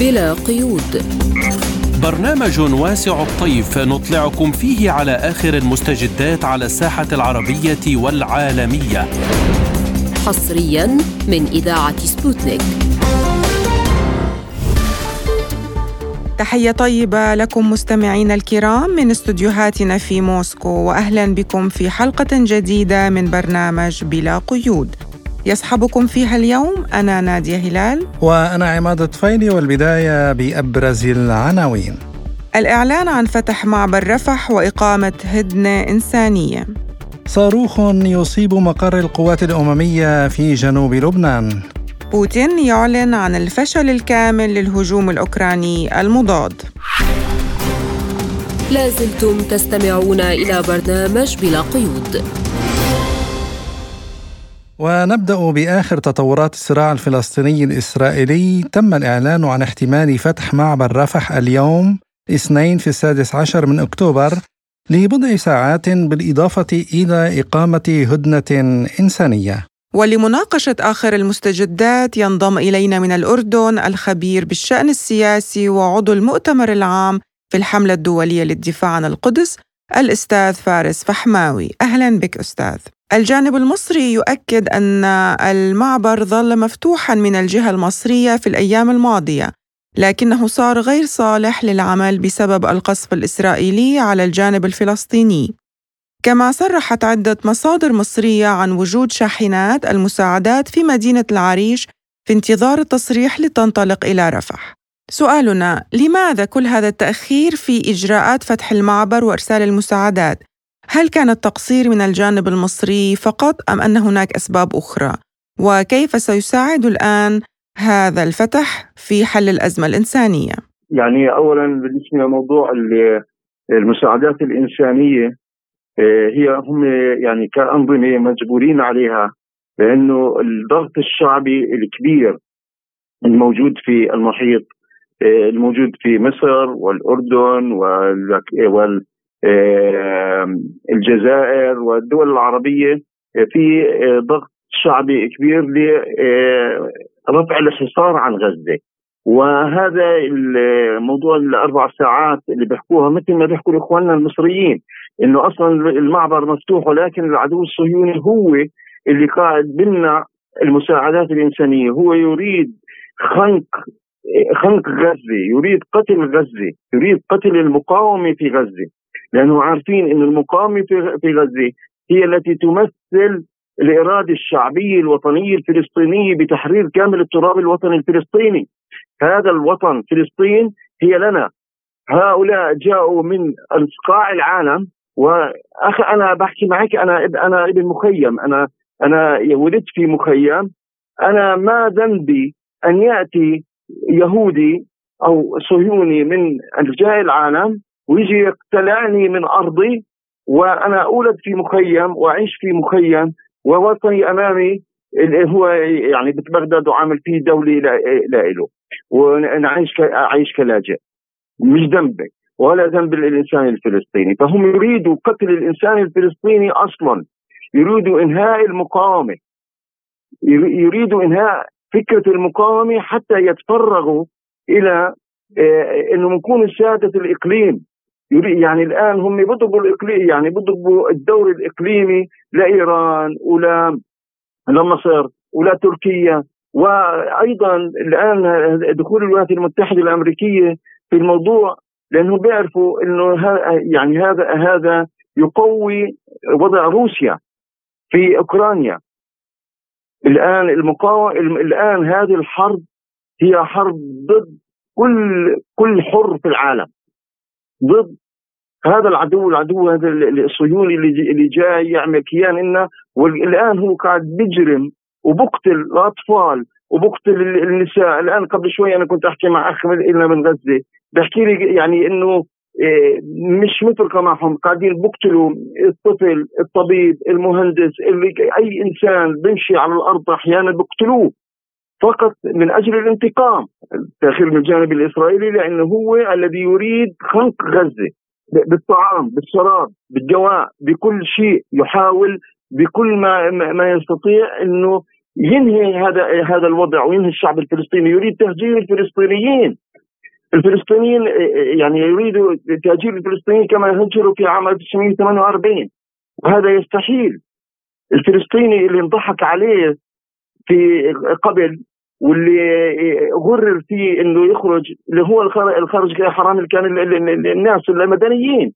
بلا قيود. برنامج واسع الطيف نطلعكم فيه على آخر المستجدات على الساحة العربية والعالمية. حصريا من إذاعة سبوتنيك. تحية طيبة لكم مستمعينا الكرام من استديوهاتنا في موسكو واهلا بكم في حلقة جديدة من برنامج بلا قيود. يصحبكم فيها اليوم أنا نادية هلال. وأنا عماد طفيلي والبداية بأبرز العناوين. الإعلان عن فتح معبر رفح وإقامة هدنة إنسانية. صاروخ يصيب مقر القوات الأممية في جنوب لبنان. بوتين يعلن عن الفشل الكامل للهجوم الأوكراني المضاد. لازلتم تستمعون إلى برنامج بلا قيود. ونبدأ بآخر تطورات الصراع الفلسطيني الإسرائيلي. تم الإعلان عن احتمال فتح معبر رفح اليوم اثنين في السادس عشر من أكتوبر لبضع ساعات بالإضافة إلى إقامة هدنة إنسانية. ولمناقشة آخر المستجدات ينضم إلينا من الأردن الخبير بالشأن السياسي وعضو المؤتمر العام في الحملة الدولية للدفاع عن القدس الأستاذ فارس فحماوي. أهلا بك أستاذ. الجانب المصري يؤكد أن المعبر ظل مفتوحا من الجهة المصرية في الأيام الماضية لكنه صار غير صالح للعمل بسبب القصف الإسرائيلي على الجانب الفلسطيني كما صرحت عدة مصادر مصرية عن وجود شاحنات المساعدات في مدينة العريش في انتظار التصريح لتنطلق إلى رفح سؤالنا لماذا كل هذا التأخير في إجراءات فتح المعبر وإرسال المساعدات؟ هل كان التقصير من الجانب المصري فقط أم أن هناك أسباب أخرى؟ وكيف سيساعد الآن هذا الفتح في حل الأزمة الإنسانية؟ يعني أولا بالنسبة لموضوع المساعدات الإنسانية آه، هي هم يعني كأنظمة مجبورين عليها لأنه الضغط الشعبي الكبير الموجود في المحيط آه، الموجود في مصر والأردن وال الجزائر والدول العربية في ضغط شعبي كبير لرفع الحصار عن غزة. وهذا الموضوع الأربع ساعات اللي بيحكوها مثل ما بيحكوا إخواننا المصريين إنه أصلا المعبر مفتوح ولكن العدو الصهيوني هو اللي قاعد بمنع المساعدات الإنسانية. هو يريد خنق خنق غزة يريد قتل غزة يريد قتل المقاومة في غزة. لأنه عارفين إن المقاومة في غزة هي التي تمثل الإرادة الشعبية الوطنية الفلسطينية بتحرير كامل التراب الوطني الفلسطيني. هذا الوطن فلسطين هي لنا. هؤلاء جاءوا من قاع العالم وأخ أنا بحكي معك أنا أنا ابن مخيم أنا أنا ولدت في مخيم. أنا ما ذنبي أن يأتي يهودي أو صهيوني من أرجاء العالم ويجي يقتلعني من أرضي وأنا أولد في مخيم وأعيش في مخيم ووطني أمامي اللي هو يعني بغداد وعامل فيه دولة لا له وأنا عايش أعيش كلاجئ. مش ذنبي ولا ذنب الانسان الفلسطيني. فهم يريدوا قتل الإنسان الفلسطيني أصلا. يريدوا إنهاء المقاومة. يريدوا إنهاء فكرة المقاومة حتى يتفرغوا إلى آه، إنه نكون ساده الإقليم. يعني الآن هم بيضربوا الاقليم يعني بيضربوا الدور الإقليمي لإيران ولا لمصر ولا تركيا. وأيضا الآن دخول الولايات المتحدة الأمريكية في الموضوع لأنهم بيعرفوا إنه يعني هذا هذا يقوي وضع روسيا في أوكرانيا. الآن المقاومه الآن هذه الحرب هي حرب ضد كل كل حر في العالم. ضد هذا العدو العدو هذا الصهيوني اللي جاي يعمل كيان لنا والآن هو قاعد بيجرم وبقتل الأطفال وبقتل النساء. الآن قبل شوي أنا كنت أحكي مع أخ لنا من غزة. بحكي لي يعني إنه إيه، مش مثل معهم قاعدين بقتلوا الطفل الطبيب المهندس اللي أي إنسان بيمشي على الأرض أحيانا بقتلوه. فقط من أجل الانتقام التاخير من الجانب الإسرائيلي لأنه هو الذي يريد خنق غزة بالطعام بالشراب بالدواء بكل شيء يحاول بكل ما ما يستطيع إنه ينهي هذا هذا الوضع وينهي الشعب الفلسطيني. يريد تهجير الفلسطينيين. الفلسطينيين يعني يريدوا تهجير الفلسطينيين كما هجروا في عام 1948 وهذا يستحيل. الفلسطيني اللي انضحك عليه في قبل واللي غرر فيه إنه يخرج اللي هو الخارج حرام اللي كان الناس المدنيين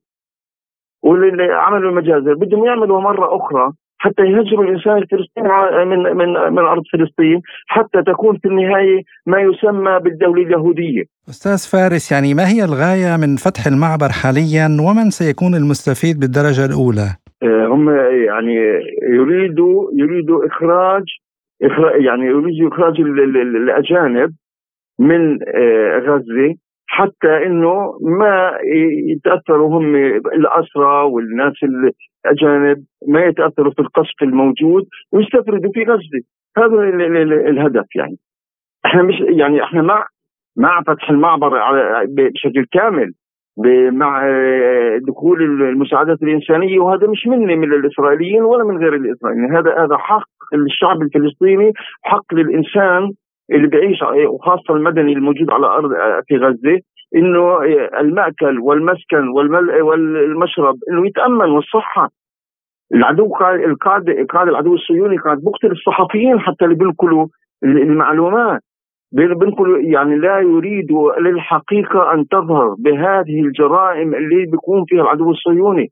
واللي عملوا المجازر بدهم يعملوا مرة أخرى حتى يهجروا الإنسان الفلسطيني من من من أرض فلسطين حتى تكون في النهاية ما يسمى بالدولة اليهودية. أستاذ فارس يعني ما هي الغاية من فتح المعبر حاليا ومن سيكون المستفيد بالدرجة الأولى؟ آه، هم يعني يريدوا يريدوا إخراج يعني يريدوا إخراج الأجانب من آه، غزة حتى إنه ما يتأثروا هم الأسرى والناس الأجانب ما يتأثروا في القصف الموجود ويستفردوا في غزة. هذا الهدف يعني. إحنا مش يعني إحنا مع مع فتح المعبر بشكل كامل مع دخول المساعدات الإنسانية وهذا مش مني من الإسرائيليين ولا من غير الإسرائيليين. هذا هذا حق للشعب الفلسطيني حق للإنسان اللي بيعيش وخاصة المدني الموجود على ارض في غزة إنه المأكل والمسكن والمشرب إنه يتأمن والصحة. العدو القائد القائد العدو الصهيوني قاعد بقتل الصحفيين حتى اللي بينقلوا المعلومات. بنقول يعني لا يريد للحقيقة أن تظهر بهذه الجرائم اللي بيكون فيها العدو الصهيوني.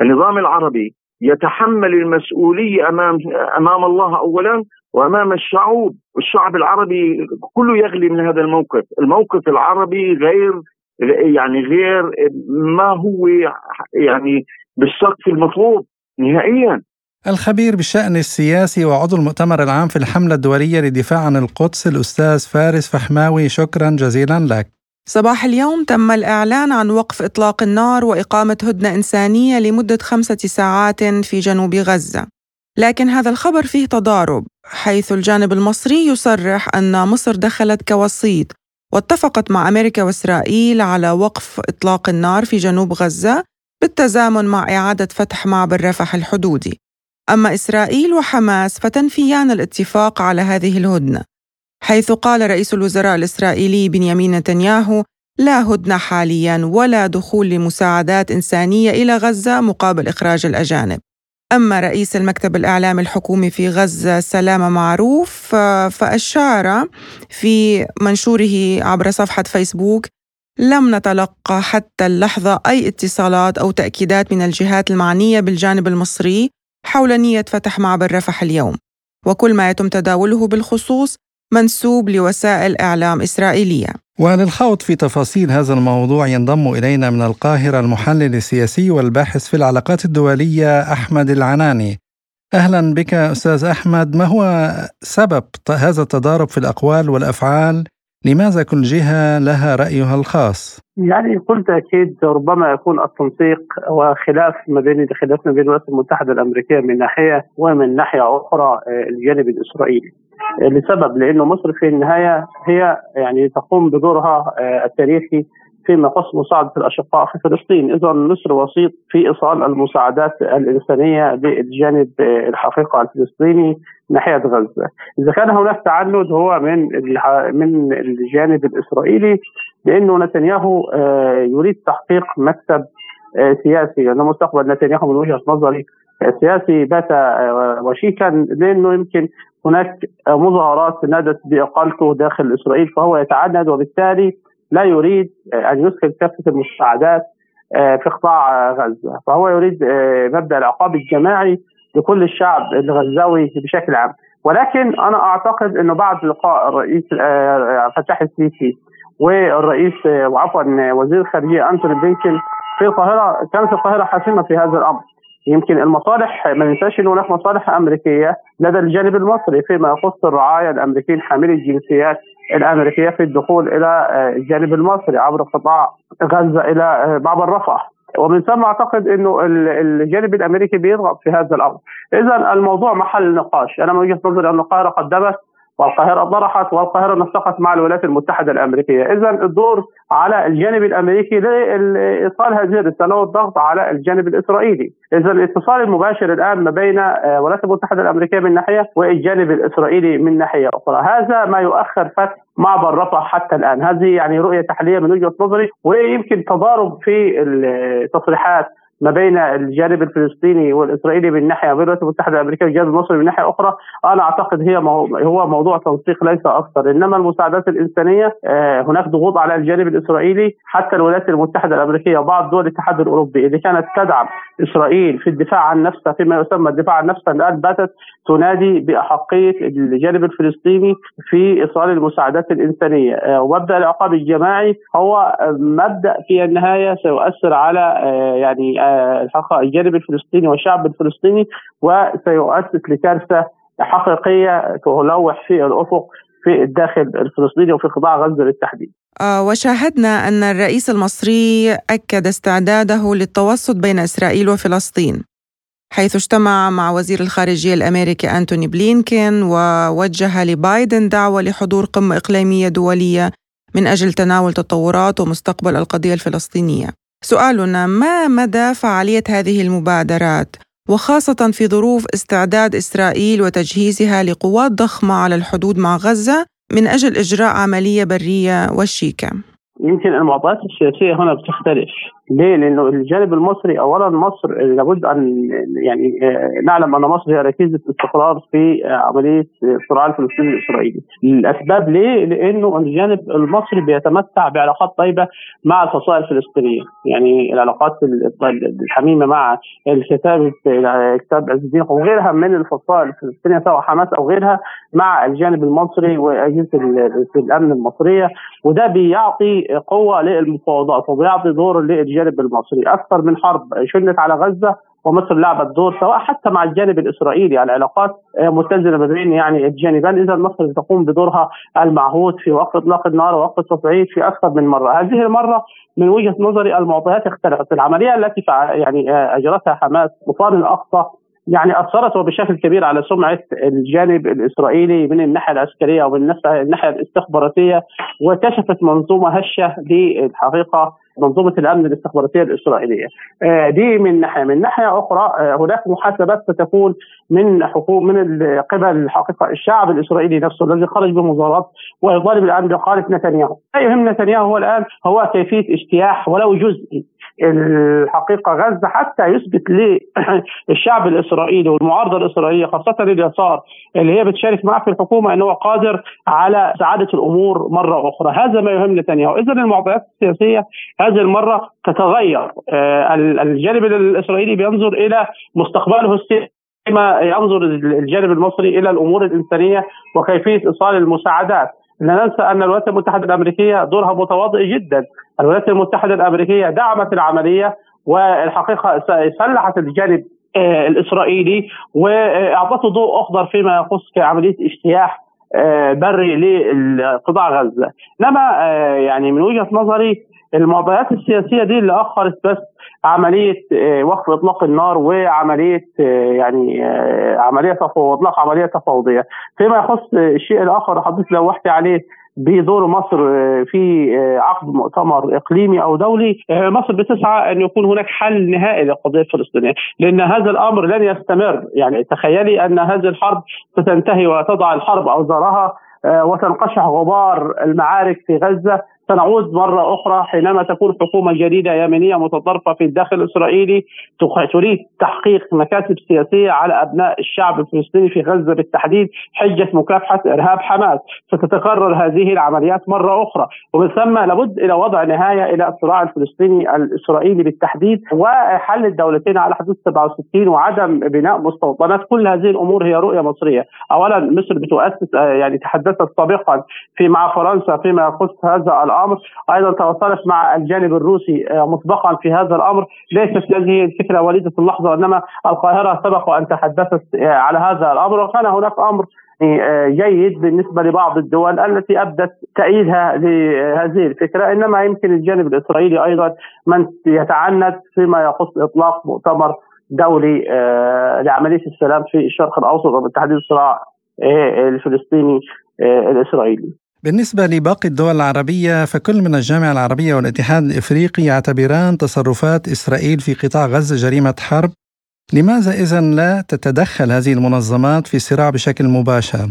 النظام العربي يتحمل المسؤولية أمام أمام الله أولا وأمام الشعوب. والشعب العربي كله يغلي من هذا الموقف. الموقف العربي غير يعني غير ما هو يعني بالسقف المطلوب نهائيا. الخبير بالشأن السياسي وعضو المؤتمر العام في الحملة الدولية للدفاع عن القدس الأستاذ فارس فحماوي شكرا جزيلا لك. صباح اليوم تم الإعلان عن وقف إطلاق النار وإقامة هدنة إنسانية لمدة خمسة ساعات في جنوب غزة. لكن هذا الخبر فيه تضارب حيث الجانب المصري يصرح أن مصر دخلت كوسيط واتفقت مع أمريكا وإسرائيل على وقف إطلاق النار في جنوب غزة بالتزامن مع إعادة فتح معبر رفح الحدودي. أما إسرائيل وحماس فتنفيان الاتفاق على هذه الهدنة. حيث قال رئيس الوزراء الإسرائيلي بنيامين نتنياهو لا هدنة حاليا ولا دخول لمساعدات إنسانية إلى غزة مقابل إخراج الأجانب. أما رئيس المكتب الإعلامي الحكومي في غزة سلامة معروف فأشار في منشوره عبر صفحة فيسبوك لم نتلقى حتى اللحظة أي اتصالات أو تأكيدات من الجهات المعنية بالجانب المصري حول نية فتح معبر رفح اليوم. وكل ما يتم تداوله بالخصوص منسوب لوسائل إعلام إسرائيلية. وللخوض في تفاصيل هذا الموضوع ينضم إلينا من القاهرة المحلل السياسي والباحث في العلاقات الدولية أحمد العناني. أهلا بك أستاذ أحمد ما هو سبب هذا التضارب في الأقوال والأفعال؟ لماذا كل جهة لها رأيها الخاص؟ يعني بكل تأكيد ربما يكون التنسيق وخلاف ما بين خلاف ما بين الولايات المتحدة الأمريكية من ناحية ومن ناحية أخرى آه، الجانب الإسرائيلي. لسبب لأنه مصر في النهاية هي يعني تقوم بدورها آه، التاريخي فيما يخص مساعدة الأشقاء في فلسطين. إذا مصر وسيط في إيصال المساعدات الإنسانية للجانب الحقيقة الفلسطيني ناحية غزة. إذا كان هناك تعنت هو من من الجانب الإسرائيلي لأنه نتنياهو آه، يريد تحقيق مكسب آه، سياسي. لأن مستقبل نتنياهو من وجهة نظري سياسي بات آه، وشيكا لأنه يمكن هناك مظاهرات نادت بإقالته داخل إسرائيل فهو يتعند وبالتالي لا يريد أن يسكن كافة المساعدات آه، في قطاع غزة، فهو يريد آه، مبدأ العقاب الجماعي لكل الشعب الغزاوي بشكل عام، ولكن أنا أعتقد إنه بعد لقاء الرئيس آه، فتح السيسي والرئيس وعفوا وزير الخارجيه أنتوني بلينكن في القاهرة كانت القاهرة حاسمه في هذا الأمر. يمكن المصالح ما ننساش إن هناك مصالح أمريكية لدى الجانب المصري فيما يخص الرعاية الأمريكيين حاملي الجنسيات الأمريكية في الدخول إلى آه، الجانب المصري عبر قطاع غزة إلى آه، معبر رفح ومن ثم أعتقد إنه الجانب الأمريكي بيضغط في هذا الأمر. اذا الموضوع محل نقاش، أنا من وجهة نظري أن القاهرة قدمت والقاهرة طرحت والقاهرة نسقت مع الولايات المتحدة الأمريكية، اذا الدور على الجانب الأمريكي لإيصال هذه الرسالة والضغط على الجانب الإسرائيلي، اذا الاتصال المباشر الآن ما بين آه، الولايات المتحدة الأمريكية من ناحية والجانب الإسرائيلي من ناحية أخرى، هذا ما يؤخر فتح معبر رفح حتى الآن، هذه يعني رؤية تحليلية من وجهة نظري ويمكن تضارب في التصريحات ما بين الجانب الفلسطيني والإسرائيلي من ناحية وبين الولايات المتحدة الأمريكية والجانب المصري من ناحية أخرى أنا أعتقد هي هو موضوع تنسيق ليس أكثر. إنما المساعدات الإنسانية آه، هناك ضغوط على الجانب الإسرائيلي حتى الولايات المتحدة الأمريكية وبعض دول الاتحاد الأوروبي اللي كانت تدعم إسرائيل في الدفاع عن نفسها فيما يسمى الدفاع عن نفسها الآن باتت تنادي بأحقية الجانب الفلسطيني في ايصال المساعدات الإنسانية. آه، ومبدأ العقاب الجماعي هو مبدأ في النهاية سيؤثر على آه، يعني الحقيقة الجانب الفلسطيني والشعب الفلسطيني وسيؤسس لكارثة حقيقية تلوح في الأفق في الداخل الفلسطيني وفي قطاع غزة بالتحديد. آه وشاهدنا أن الرئيس المصري أكد استعداده للتوسط بين إسرائيل وفلسطين. حيث اجتمع مع وزير الخارجية الأمريكي أنتوني بلينكين ووجه لبايدن دعوة لحضور قمة إقليمية دولية من أجل تناول تطورات ومستقبل القضية الفلسطينية. سؤالنا ما مدى فعالية هذه المبادرات؟ وخاصة في ظروف استعداد إسرائيل وتجهيزها لقوات ضخمة على الحدود مع غزة من أجل إجراء عملية برية وشيكة. يمكن المعطيات السياسية هنا بتختلف. ليه؟ لأنه الجانب المصري اولا مصر لابد أن يعني آه، نعلم أن مصر هي ركيزة استقرار في آه، عملية الصراع الفلسطيني الإسرائيلي. الأسباب ليه؟ لأنه الجانب المصري بيتمتع بعلاقات طيبة مع الفصائل الفلسطينية، يعني العلاقات الحميمة مع الكتاب كتاب عز الدين وغيرها من الفصائل الفلسطينية سواء حماس أو غيرها مع الجانب المصري وأجهزة الأمن المصرية وده بيعطي قوة للمفاوضات وبيعطي دور للجانب الجانب المصري. أكثر من حرب شنت على غزة ومصر لعبت دور سواء حتى مع الجانب الإسرائيلي. العلاقات متزنة ما بين يعني الجانبين. إذا مصر تقوم بدورها المعهود في وقف إطلاق النار ووقف التصعيد في أكثر من مرة، هذه المرة من وجهة نظري المعطيات اختلفت، العملية التي يعني أجرتها حماس طوفان الاقصى يعني أثرت بشكل كبير على سمعة الجانب الإسرائيلي من الناحية العسكرية ومن الناحية الاستخباراتية وكشفت منظومة هشة للحقيقة منظومة الأمن الاستخباراتية الإسرائيلية. آه، دي من ناحية، من ناحية أخرى آه، هناك محاسبات ستكون من حكومه من قبل الحقيقة الشعب الإسرائيلي نفسه الذي خرج بمظاهرات ويطالب الان باقاله نتنياهو. ما يهم نتنياهو هو الآن هو كيفية اجتياح ولو جزئي الحقيقة غزة حتى يثبت للشعب الإسرائيلي والمعارضة الإسرائيلية خاصة اليسار اللي هي بتشارك معه في الحكومة إنه هو قادر على سعادة الأمور مرة أخرى، هذا ما يهم نتنياهو، اذا المعطيات السياسية هذه المرة تتغير، آه، الجانب الإسرائيلي بينظر إلى مستقبله السياسي كما ينظر الجانب المصري إلى الأمور الإنسانية وكيفية إيصال المساعدات. لا ننسى أن الولايات المتحدة الأمريكية دورها متواضع جدا، الولايات المتحدة الأمريكية دعمت العملية والحقيقة سلحت الجانب آه، الإسرائيلي وأعطته ضوء أخضر فيما يخص عمليه اجتياح آه، بري لقطاع غزة، إنما آه، يعني من وجهة نظري المعطيات السياسية دي اللي أخرت بس عملية وقف إطلاق النار وعملية يعني عملية تفاوض إطلاق عملية تفاوضية. فيما يخص الشيء الآخر حضرتك لوحت عليه بدور مصر في عقد مؤتمر إقليمي أو دولي مصر بتسعى أن يكون هناك حل نهائي للقضية الفلسطينية لأن هذا الأمر لن يستمر. يعني تخيلي أن هذه الحرب ستنتهي وتضع الحرب أوزارها وتنقشع غبار المعارك في غزة. سنعود مرة أخرى حينما تكون حكومة جديدة يمنية متطرفة في الداخل الإسرائيلي تريد تحقيق مكاسب سياسية على أبناء الشعب الفلسطيني في غزة بالتحديد حجة مكافحة إرهاب حماس. ستتكرر هذه العمليات مرة أخرى. ومن ثم لابد إلى وضع نهاية إلى الصراع الفلسطيني الإسرائيلي بالتحديد وحل الدولتين على حدود 67 وعدم بناء مستوطنات. كل هذه الأمور هي رؤية مصرية. أولا مصر بتؤسس يعني تحدثت سابقا في مع فرنسا فيما يخص هذا الأمر. الأمر. أيضا تواصلت مع الجانب الروسي آه، مسبقا في هذا الأمر. ليست هذه الفكرة وليدة اللحظة وإنما القاهرة سبق أن تحدثت آه، على هذا الأمر. وكان هناك أمر آه، جيد بالنسبة لبعض الدول التي أبدت تأييدها لهذه الفكرة. إنما يمكن الجانب الإسرائيلي أيضا من يتعنت فيما يخص إطلاق مؤتمر دولي لعملية السلام في الشرق الأوسط وبالتحديد الصراع الفلسطيني الإسرائيلي. بالنسبة لباقي الدول العربية فكل من الجامعة العربية والاتحاد الإفريقي يعتبران تصرفات إسرائيل في قطاع غزة جريمة حرب لماذا إذا لا تتدخل هذه المنظمات في الصراع بشكل مباشر؟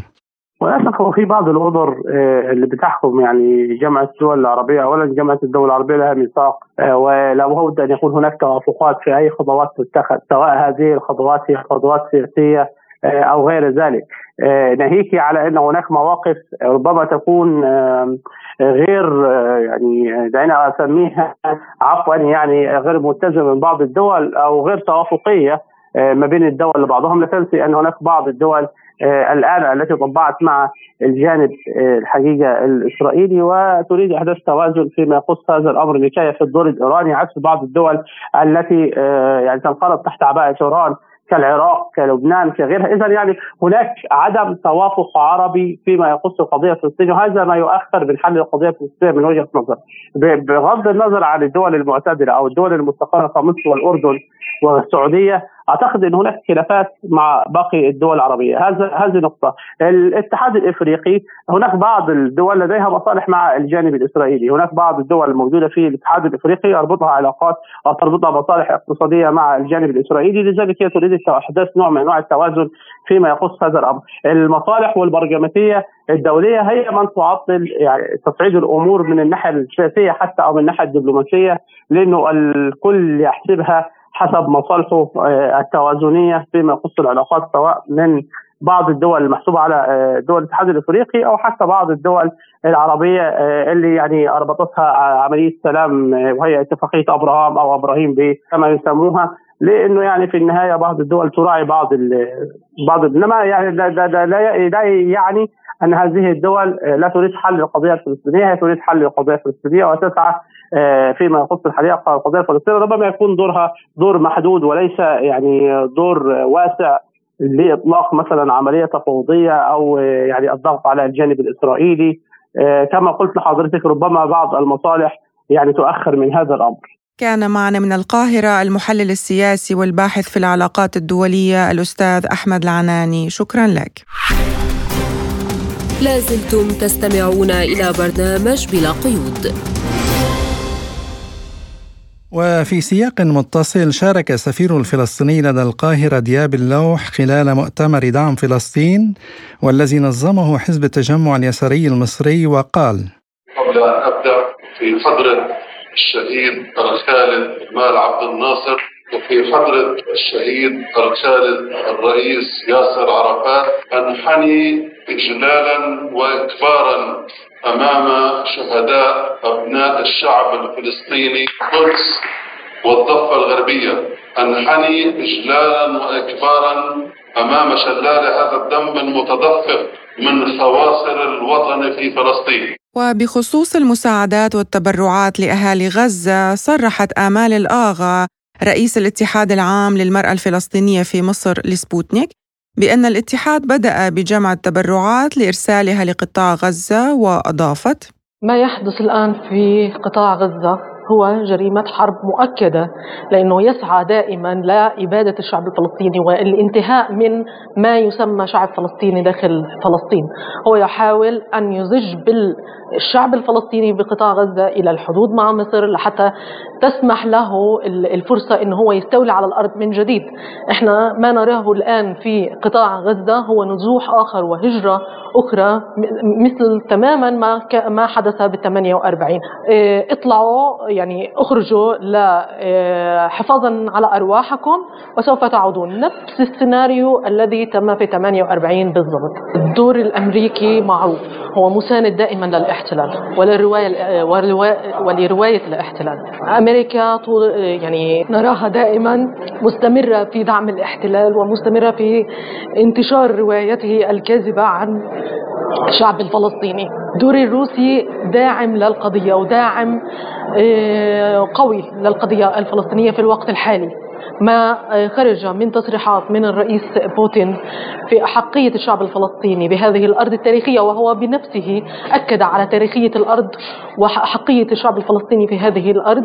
وللأسف هو في بعض العذر آه، اللي بتحكم يعني جامعه الدول العربية اولا جامعه الدول العربية لها ميثاق آه، ولا بد أن يكون هناك توافقات في أي خطوات تتخذ سواء هذه الخطوات هي خطوات سياسية أو غير ذلك. ناهيك على أن هناك مواقف ربما تكون غير يعني دعينا أسميها عفوا يعني غير متزنة من بعض الدول أو غير توافقية ما بين الدول لبعضهم. لا تنسي أن هناك بعض الدول آه، الآن التي طبعت مع الجانب آه، الحقيقة الإسرائيلي وتريد إحداث توازن فيما يخص هذا الأمر لكي في الدور الإيراني عكس بعض الدول التي آه، يعني تنقلب تحت عباءة إيران. كالعراق كلبنان كغيرها. إذا يعني هناك عدم توافق عربي فيما يخص القضية الفلسطينيه وهذا ما يؤخر من حل القضية الفلسطينيه من وجهة نظر. بغض النظر عن الدول المعتدلة أو الدول المستقرة كمصر والأردن والسعودية أعتقد إن هناك خلافات مع باقي الدول العربية. هذا هذه نقطة. الاتحاد الإفريقي هناك بعض الدول لديها مصالح مع الجانب الإسرائيلي. هناك بعض الدول الموجودة في الاتحاد الإفريقي يربطها علاقات أو تربطها مصالح اقتصادية مع الجانب الإسرائيلي. لذلك هي تريد أحداث نوع من أنواع التوازن فيما يخص هذا الأمر. المصالح والبرجماتيه الدولية هي من تعطل يعني تصعيد الأمور من الناحية السياسية حتى أو من الناحية الدبلوماسية لأنه الكل يحسبها حسب مصالحه آه، التوازنية فيما يخص العلاقات سواء من بعض الدول المحسوبة على آه، دول الاتحاد الإفريقي أو حتى بعض الدول العربية آه، اللي يعني أربطتها عملية سلام وهي اتفاقية أبراهام أو إبراهيم كما يسموها لأنه يعني في النهاية بعض الدول تراعي بعض بعض إنما يعني لا, لا, لا يعني أن هذه الدول لا تريد حل القضية الفلسطينية هي تريد حل القضية الفلسطينية وتسعى فيما يخص الحقيقة القضية الفلسطينية ربما يكون دورها دور محدود وليس يعني دور واسع لإطلاق مثلا عملية تفاوضيه أو يعني الضغط على الجانب الإسرائيلي آه، كما قلت لحضرتك ربما بعض المصالح يعني تؤخر من هذا الأمر. كان معنا من القاهرة المحلل السياسي والباحث في العلاقات الدولية الأستاذ أحمد العناني، شكرا لك. لازلتم تستمعون إلى برنامج بلا قيود. وفي سياق متصل شارك سفير الفلسطيني لدى القاهرة دياب اللوح خلال مؤتمر دعم فلسطين والذي نظمه حزب التجمع اليساري المصري وقال قبل أن أبدأ في حضرة الشهيد الخالد مال عبد الناصر وفي حضرة الشهيد الخالد الرئيس ياسر عرفات أنحني إجلالا وإكبارا أمام شهداء أبناء الشعب الفلسطيني القدس والضفة الغربية أنحني اجلالا واكبارا أمام شلال هذا الدم المتدفق من خواصر الوطن في فلسطين. وبخصوص المساعدات والتبرعات لأهالي غزة صرحت آمال الآغا رئيس الاتحاد العام للمرأة الفلسطينية في مصر لسبوتنيك بأن الاتحاد بدأ بجمع التبرعات لإرسالها لقطاع غزة وأضافت ما يحدث الآن في قطاع غزة هو جريمة حرب مؤكدة لأنه يسعى دائما لإبادة الشعب الفلسطيني والانتهاء من ما يسمى شعب فلسطيني داخل فلسطين. هو يحاول أن يزج بالشعب الفلسطيني بقطاع غزة إلى الحدود مع مصر لحتى تسمح له الفرصة أنه هو يستولي على الأرض من جديد. إحنا ما نراه الآن في قطاع غزة هو نزوح آخر وهجرة أخرى مثل تماما ما ما حدث بال 48 اطلعوا يعني اخرجوا حفاظا على أرواحكم وسوف تعودون. نفس السيناريو الذي تم في 48 بالضبط. الدور الأمريكي معروف. هو مساند دائما للاحتلال وللرواية ولرواية الاحتلال. أمريكا طول يعني نراها دائما مستمرة في دعم الاحتلال ومستمرة في انتشار روايته الكاذبة عن الشعب الفلسطيني. دور الروسي داعم للقضية وداعم آه، قوي للقضية الفلسطينية في الوقت الحالي. ما خرج من تصريحات من الرئيس بوتين في أحقية الشعب الفلسطيني بهذه الأرض التاريخية وهو بنفسه أكد على تاريخية الأرض وأحقية الشعب الفلسطيني في هذه الأرض.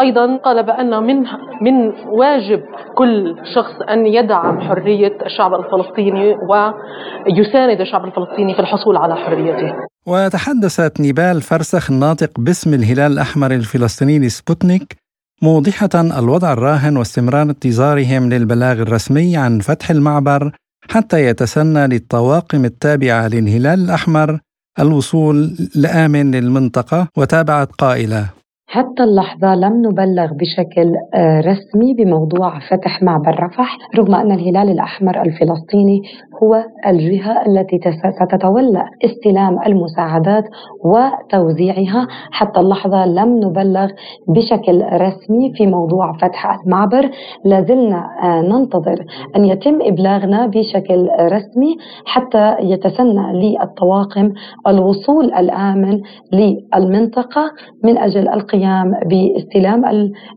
أيضا قال بأن من من واجب كل شخص أن يدعم حرية الشعب الفلسطيني ويساند الشعب الفلسطيني في الحصول على حريته. وتحدثت نيبال فرسخ الناطق باسم الهلال الأحمر الفلسطيني لسبوتنيك موضحة الوضع الراهن واستمرار انتظارهم للبلاغ الرسمي عن فتح المعبر حتى يتسنى للطواقم التابعة للهلال الأحمر الوصول لآمن للمنطقة وتابعت قائلة. حتى اللحظة لم نبلغ بشكل آه، رسمي بموضوع فتح معبر رفح رغم أن الهلال الأحمر الفلسطيني هو الجهة التي ستتولى استلام المساعدات وتوزيعها. حتى اللحظة لم نبلغ بشكل رسمي في موضوع فتح المعبر. لازلنا آه، ننتظر أن يتم إبلاغنا بشكل رسمي حتى يتسنى للطواقم الوصول الآمن للمنطقة من أجل القيام باستلام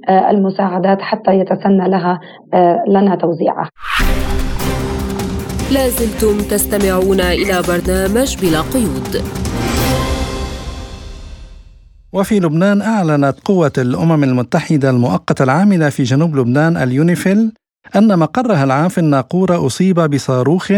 آه، المساعدات حتى يتسنى لها آه، لنا توزيعها لازلتم تستمعون إلى برنامج بلا قيود. وفي لبنان أعلنت قوة الأمم المتحدة المؤقتة العاملة في جنوب لبنان اليونيفيل أن مقرها العام في الناقورة أصيب بصاروخ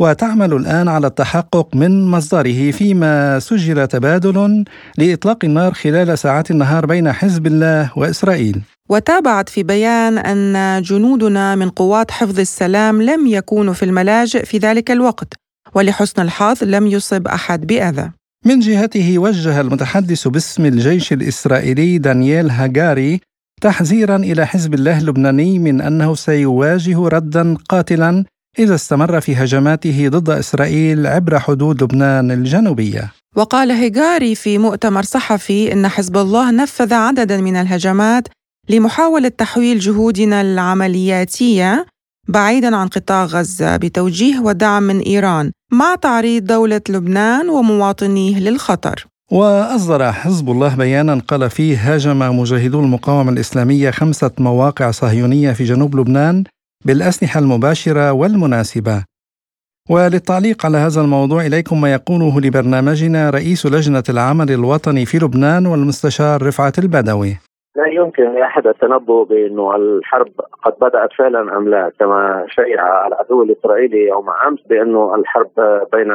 وتعمل الآن على التحقق من مصدره فيما سجل تبادل لإطلاق النار خلال ساعات النهار بين حزب الله وإسرائيل. وتابعت في بيان أن جنودنا من قوات حفظ السلام لم يكونوا في الملاجئ في ذلك الوقت ولحسن الحظ لم يصب أحد بأذى. من جهته وجه المتحدث باسم الجيش الإسرائيلي دانييل هاجاري تحذيرا إلى حزب الله اللبناني من أنه سيواجه ردا قاتلا إذا استمر في هجماته ضد إسرائيل عبر حدود لبنان الجنوبية. وقال هيغاري في مؤتمر صحفي إن حزب الله نفذ عددا من الهجمات لمحاولة تحويل جهودنا العملياتية بعيدا عن قطاع غزة بتوجيه ودعم من إيران مع تعريض دولة لبنان ومواطنيه للخطر. وأصدر حزب الله بيانا قال فيه هاجم مجاهدو المقاومة الإسلامية خمسة مواقع صهيونية في جنوب لبنان بالأسلحة المباشرة والمناسبة. وللتعليق على هذا الموضوع إليكم ما يقوله لبرنامجنا رئيس لجنة العمل الوطني في لبنان والمستشار رفعت البدوي. لا يمكن لاحد التنبؤ بأنه الحرب قد بدأت فعلا أم لا؟ كما شيع العدو الإسرائيلي يوم أمس بأنه الحرب بين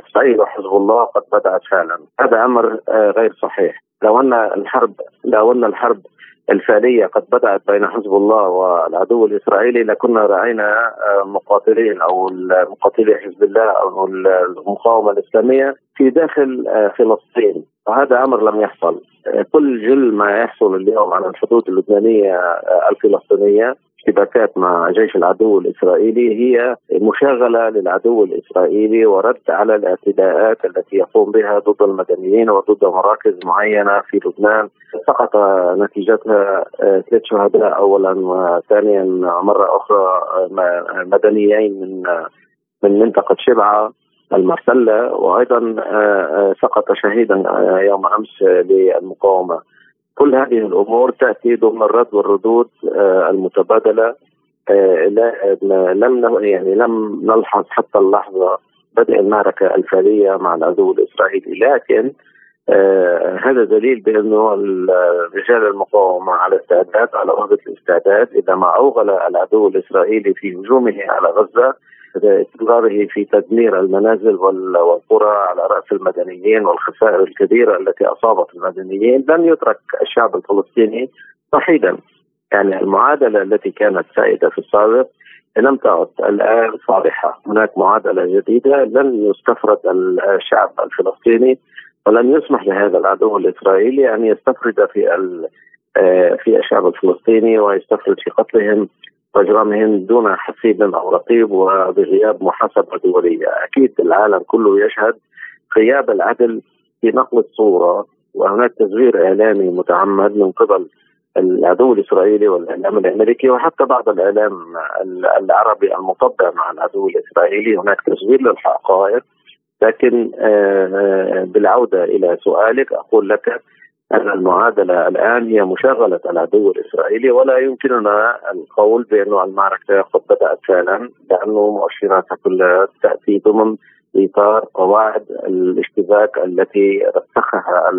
إسرائيل وحزب الله قد بدأت فعلا. هذا أمر غير صحيح. لو أن الحرب لو أن الحرب الفعلية قد بدأت بين حزب الله والعدو الإسرائيلي لكنا رأينا آه، مقاتلين أو مقاتلي حزب الله أو المقاومة الإسلامية في داخل آه، فلسطين. وهذا أمر لم يحصل. آه، كل جل ما يحصل اليوم على الحدود اللبنانية الفلسطينية اشتباكات مع جيش العدو الإسرائيلي هي مشاغله للعدو الإسرائيلي ورد على الاعتداءات التي يقوم بها ضد المدنيين وضد مراكز معينة في لبنان. سقط نتيجتها آه، ثلاث شهداء اولا وثانيا مرة أخرى آه، مدنيين من آه، من منطقة شبعة المرسلة. وأيضا سقط شهيدا يوم أمس للمقاومة. كل هذه الأمور تاتي ضمن الرد والردود آه، المتبادلة آه، لم يعني لم نلحظ حتى اللحظة بدء المعركة الفعلية مع العدو الإسرائيلي. لكن آه هذا دليل بأنه رجال المقاومة على استعداد على رغبه الاستعداد إذا ما أوغل العدو الإسرائيلي في هجومه على غزة استمراره في تدمير المنازل والقرى على رأس المدنيين والخسائر الكبيرة التي أصابت المدنيين. لن يترك الشعب الفلسطيني وحيدا يعني المعادلة التي كانت سائدة في السابق لم تعد الآن صالحة، هناك معادلة جديدة لن يستفرد الشعب الفلسطيني ولن يسمح لهذا العدو الإسرائيلي أن يستفرد في آه، في الشعب الفلسطيني ويستفرد في قتلهم. واجرامهم دون حسيب أو رقيب وبغياب محاسبه دولية، أكيد العالم كله يشهد غياب العدل في نقل الصورة وهناك تزوير إعلامي متعمد من قبل العدو الإسرائيلي والإعلام الأمريكي وحتى بعض الإعلام العربي المطبع مع العدو الإسرائيلي. هناك تزوير للحقائق لكن آه، آه، بالعودة إلى سؤالك أقول لك أن المعادلة الآن هي مشاغلة العدو الإسرائيلي ولا يمكننا القول بأن المعركة قد بدأت فعلا لأنه مؤشراتها كلها تأتي ضمن إطار قواعد الاشتباك التي رسخها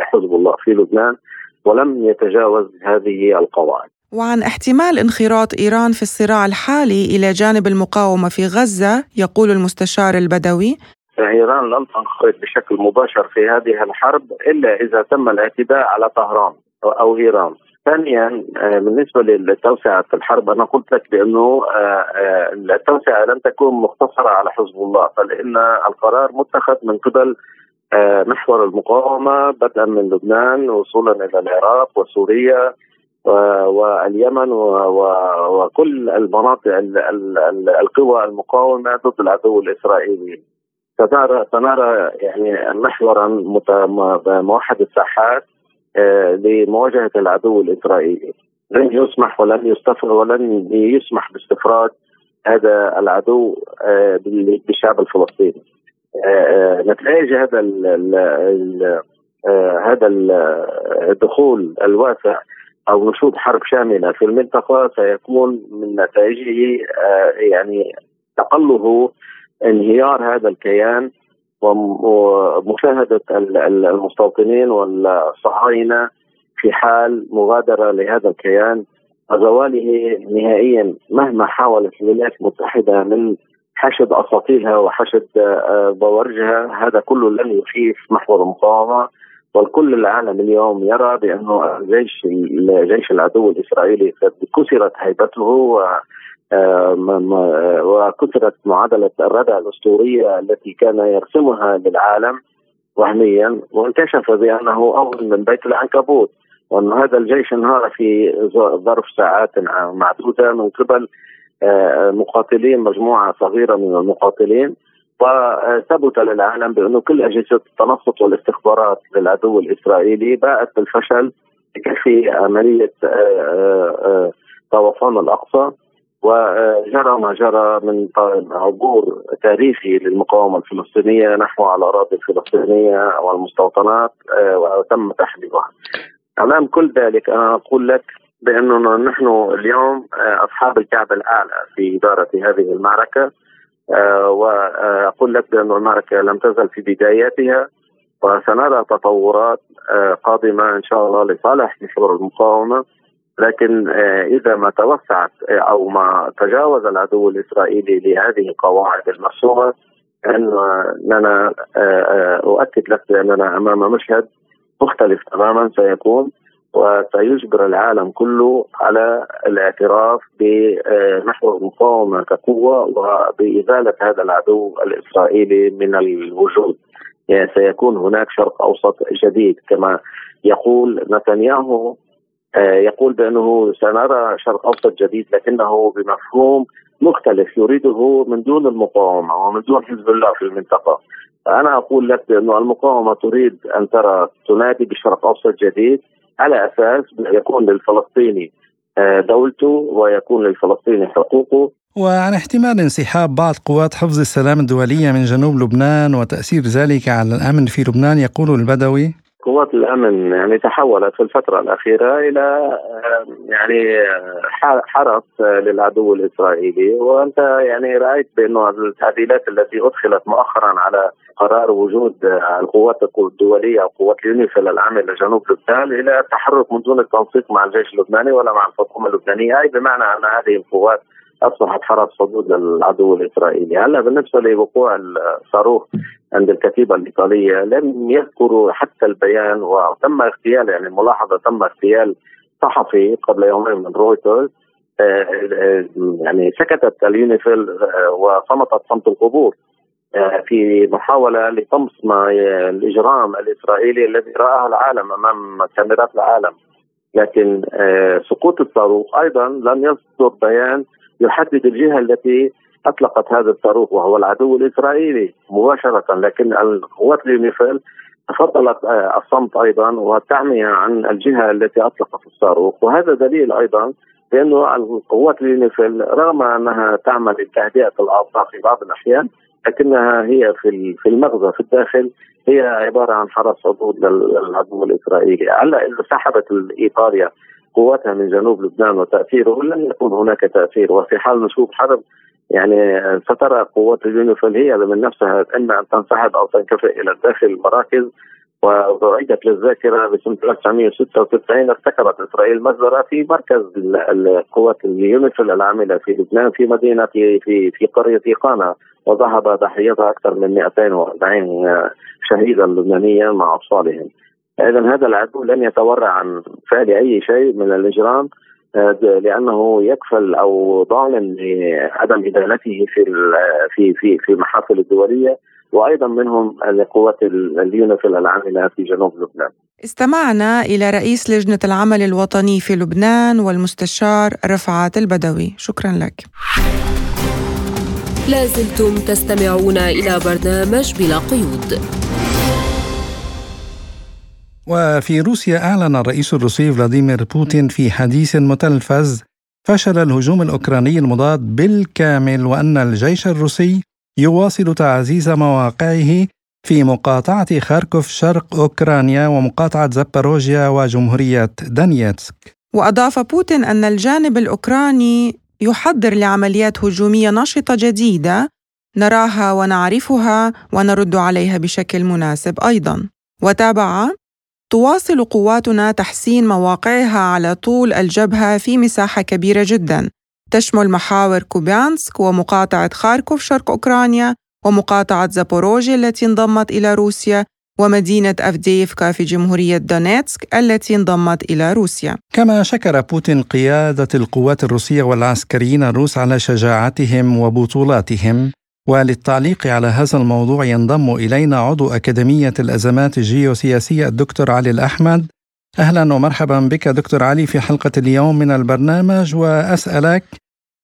حزب الله في لبنان ولم يتجاوز هذه القواعد. وعن احتمال انخراط إيران في الصراع الحالي إلى جانب المقاومة في غزة يقول المستشار البدوي إيران لن تنخرط بشكل مباشر في هذه الحرب إلا إذا تم الاعتداء على طهران أو إيران. ثانيا آه، بالنسبة للتوسعه الحرب أنا قلت لك بأنه آه، آه، التوسعة لن تكون مقتصرة على حزب الله بل ان القرار متخذ من قبل محور المقاومة بدءا من لبنان وصولا إلى العراق وسوريا واليمن وكل المناطق القوى المقاومة ضد العدو الإسرائيلي سنرى سنرى يعني محورا موحد الساحات آه، لمواجهة العدو الإسرائيلي. لن يسمح ولن يستفرد ولن يسمح باستفراد هذا العدو آه، بالشعب الفلسطيني. آه، نتائج هذا ال هذا الدخول الواسع أو نشوط حرب شاملة في المنطقة سيكون من نتائجه يعني تقله انهيار هذا الكيان ومشاهدة المستوطنين والصهاينة في حال مغادرة لهذا الكيان. وزواله نهائيا مهما حاولت الولايات المتحدة من حشد أساطيلها وحشد آه، بوارجها هذا كله لن يخيف محور المقاومه والكل العالم اليوم يرى بانه جيش جيش العدو الإسرائيلي قد كسرت هيبته وكثرت معادلة الردع الأسطورية التي كان يرسمها للعالم وهميا وانكشف بأنه أول من بيت العنكبوت وأن هذا الجيش انهار في ظرف ساعات معدودة من قبل آه، مقاتلين مجموعة صغيرة من المقاتلين وثبت للعالم بأنه كل أجهزة التنصت والاستخبارات للعدو الإسرائيلي باءت بالفشل في عملية آه، طوفان الأقصى. وجرى ما جرى من عبور تاريخي للمقاومة الفلسطينية نحو الاراضي الفلسطينية والمستوطنات آه، وتم تحريرها. امام كل ذلك أنا أقول لك بانه نحن اليوم آه، أصحاب الكعب الأعلى في إدارة هذه المعركة آه، وأقول لك بأن المعركة لم تزل في بداياتها وسنرى تطورات قادمة إن شاء الله لصالح محور المقاومة لكن آه، إذا ما توسعت آه، أو ما تجاوز العدو الإسرائيلي لهذه القواعد المرسومة أننا آه، أؤكد لك بأننا أمام مشهد مختلف تماما سيكون وسيجبر العالم كله على الاعتراف بمحور المقاومه كقوة وبإزالة هذا العدو الإسرائيلي من الوجود. يعني سيكون هناك شرق أوسط جديد كما يقول نتنياهو يقول بأنه سنرى شرق أوسط جديد لكنه بمفهوم مختلف يريده من دون المقاومة ومن دون حزب الله في المنطقة. فانا أقول لك بانه المقاومة تريد أن ترى تنادي بشرق أوسط جديد على أساس يكون للفلسطيني آه، دولته ويكون للفلسطيني حقوقه وعن احتمال انسحاب بعض قوات حفظ السلام الدولية من جنوب لبنان وتأثير ذلك على الأمن في لبنان يقول البدوي قوات الأمن يعني تحولت في الفترة الأخيرة إلى يعني حرس للعدو الإسرائيلي. وأنت يعني رأيت بانه التعديلات التي أدخلت مؤخرا على قرار وجود القوات الدولية أو قوات اليونيفيل العامله لجنوب لبنان إلى التحرك من دون التنسيق مع الجيش اللبناني ولا مع الحكومة اللبنانية. أي بمعنى أن هذه القوات أصبحت حرس حدود للعدو الإسرائيلي، هلا بالنسبة لوقوع الصاروخ عند الكتيبة الإيطالية لم يذكروا حتى البيان وتم اغتيال يعني ملاحظة تم اغتيال صحفي قبل يومين من رويترز. آه، آه، يعني سكتت اليونيفيل آه، وصمتت صمت القبور في محاولة لطمس ما الإجرام الإسرائيلي الذي رآه العالم أمام كاميرات العالم. لكن سقوط الصاروخ أيضا لم يصدر بيان يحدد الجهة التي أطلقت هذا الصاروخ وهو العدو الإسرائيلي مباشرة لكن القوات اليونيفيل تفضلت آه، الصمت أيضا والتعمية عن الجهة التي أطلقت الصاروخ. وهذا دليل أيضا بانه القوات اليونيفيل رغم أنها تعمل لتهدئة الاوضاع في بعض الأحيان لكنها هي في في المغزى في الداخل هي عبارة عن حرس حدود للعدو الإسرائيلي، هلا اذا سحبت إيطاليا قوتها من جنوب لبنان وتأثيره لن يكون هناك تأثير. وفي حال نشوب حرب يعني سترى قوات اليونيفيل هي من نفسها إما أن تنسحب أو تنكفئ إلى داخل المراكز. وأعيدت للذاكرة بسنة 1996 ارتكبت إسرائيل مجزرة في مركز القوات اليونيفيل العاملة في لبنان في مدينة في في, في قرية قانا وذهب ضحيتها أكثر من 240 شهيدا لبنانيا مع أطفالهم إذا هذا العدو لن يتورع عن فعل أي شيء من الإجرام. لأنه يكفل أو ضامن لعدم ادانته في في في في المحافل الدولية وأيضا منهم القوات اليونيفيل العاملة في جنوب لبنان. استمعنا إلى رئيس لجنة العمل الوطني في لبنان والمستشار رفعت البدوي، شكرا لك. لازلتم تستمعون إلى برنامج بلا قيود. وفي روسيا أعلن الرئيس الروسي فلاديمير بوتين في حديث متلفز فشل الهجوم الأوكراني المضاد بالكامل وأن الجيش الروسي يواصل تعزيز مواقعه في مقاطعة خاركوف شرق أوكرانيا ومقاطعة زاباروجيا وجمهورية دانيتسك وأضاف بوتين أن الجانب الأوكراني يحضر لعمليات هجومية نشطة جديدة نراها ونعرفها ونرد عليها بشكل مناسب أيضا. وتابع تواصل قواتنا تحسين مواقعها على طول الجبهة في مساحة كبيرة جدا. تشمل محاور كوبيانسك ومقاطعة خاركوف شرق أوكرانيا ومقاطعة زابوروجيا التي انضمت إلى روسيا ومدينة أفديفكا في جمهورية دونيتسك التي انضمت إلى روسيا. كما شكر بوتين قيادة القوات الروسية والعسكريين الروس على شجاعتهم وبطولاتهم. وللتعليق على هذا الموضوع ينضم إلينا عضو أكاديمية الأزمات الجيوسياسية الدكتور علي الأحمد أهلا ومرحبا بك دكتور علي في حلقة اليوم من البرنامج وأسألك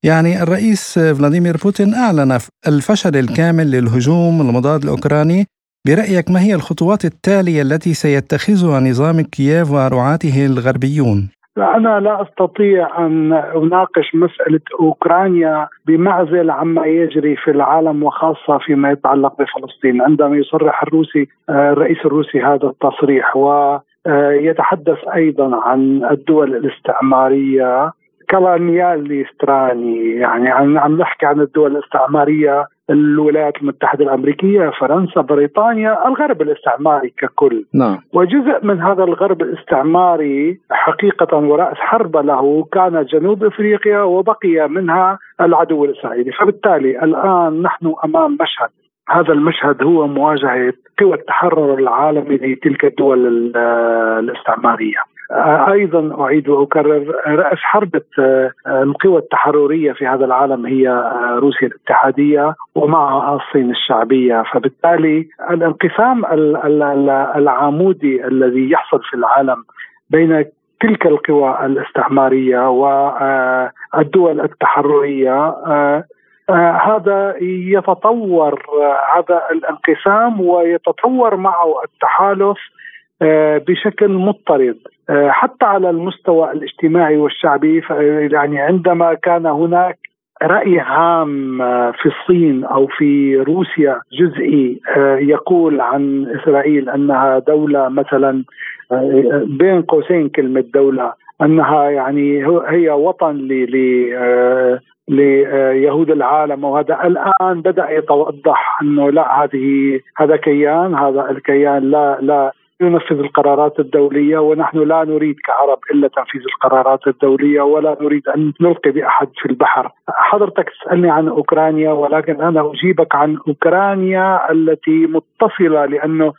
يعني الرئيس فلاديمير بوتين أعلن الفشل الكامل للهجوم المضاد الأوكراني برأيك ما هي الخطوات التالية التي سيتخذها نظام كييف ورعاته الغربيون؟ أنا لا أستطيع أن أناقش مسألة أوكرانيا بمعزل عما يجري في العالم وخاصة فيما يتعلق بفلسطين. عندما يصرح الروسي آه، الرئيس الروسي هذا التصريح ويتحدث أيضا عن الدول الاستعمارية كولونياليستراني يعني عم نحكي عن الدول الاستعمارية الولايات المتحدة الأمريكية فرنسا بريطانيا الغرب الاستعماري ككل. نعم. وجزء من هذا الغرب الاستعماري حقيقة ورأس حرب له كان جنوب إفريقيا وبقي منها العدو الإسرائيلي. فبالتالي الآن نحن أمام مشهد. هذا المشهد هو مواجهة قوى التحرر العالمي لتلك الدول الاستعمارية. أيضا أعيد وأكرر رأس حربه آه، القوى التحررية في هذا العالم هي آه، روسيا الاتحادية ومعها الصين الشعبية. فبالتالي الانقسام العمودي الذي يحصل في العالم بين تلك القوى الاستعمارية والدول التحررية هذا يتطور هذا الانقسام ويتطور معه التحالف بشكل مضطرد. آه، حتى على المستوى الاجتماعي والشعبي يعني عندما كان هناك رأي عام آه، في الصين أو في روسيا جزئي آه، يقول عن إسرائيل أنها دولة مثلا بين قوسين كلمة دولة أنها يعني هي وطن ليهود العالم وهذا الآن بدأ يتوضح أنه لا هذه هذا كيان هذا الكيان لا لا ينفذ القرارات الدولية ونحن لا نريد كعرب إلا تنفيذ القرارات الدولية ولا نريد أن نلقي بأحد في البحر. حضرتك تسألني عن أوكرانيا ولكن أنا أجيبك عن أوكرانيا التي متصلة لأنه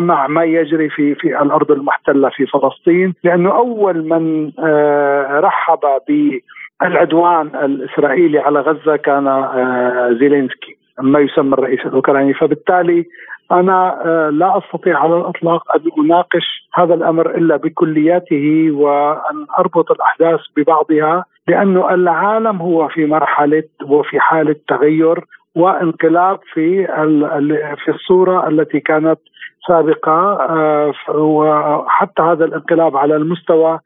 مع ما يجري في في الأرض المحتلة في فلسطين لأنه أول من آه، رحب بالعدوان الإسرائيلي على غزة كان آه، زيلينسكي ما يسمى الرئيس الأوكراني. فبالتالي أنا آه، لا أستطيع على الإطلاق أن أناقش هذا الأمر إلا بكلياته وأن أربط الأحداث ببعضها لأنه العالم هو في مرحلة وفي حالة تغير وانقلاب في في الصورة التي كانت سابقة آه، وحتى هذا الانقلاب على المستوى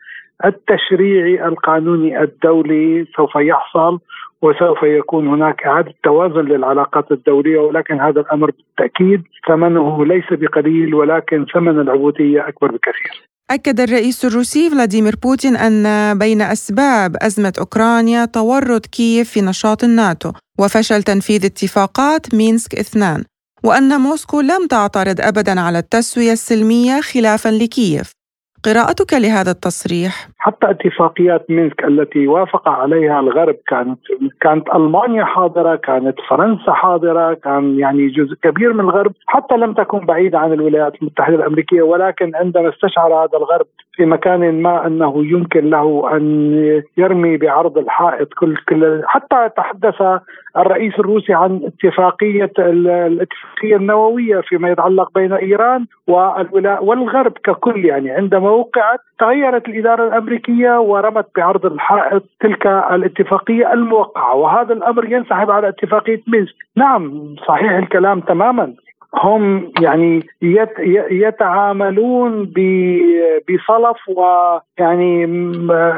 التشريعي القانوني الدولي سوف يحصل وسوف يكون هناك إعادة توازن للعلاقات الدولية ولكن هذا الأمر بالتأكيد ثمنه ليس بقليل ولكن ثمن العبودية أكبر بكثير. أكد الرئيس الروسي فلاديمير بوتين أن بين أسباب أزمة أوكرانيا تورط كييف في نشاط الناتو وفشل تنفيذ اتفاقات مينسك اثنان وأن موسكو لم تعترض أبدا على التسوية السلمية خلافا لكييف. قراءتك لهذا التصريح. حتى اتفاقيات مينسك التي وافق عليها الغرب كانت كانت ألمانيا حاضرة، كانت فرنسا حاضرة، كان يعني جزء كبير من الغرب، حتى لم تكن بعيدة عن الولايات المتحدة الأمريكية ولكن عندما استشعر هذا الغرب في مكان ما أنه يمكن له أن يرمي بعرض الحائط كل كل حتى تحدث الرئيس الروسي عن اتفاقية الاتفاقية النووية فيما يتعلق بين إيران والغرب ككل يعني عندما وقعت تغيرت الإدارة الأمريكية ورمت بعرض الحائط تلك الاتفاقية الموقعة. وهذا الأمر ينسحب على اتفاقية مينسك. نعم صحيح الكلام تماما. هم يعني يتعاملون بصلف ويعني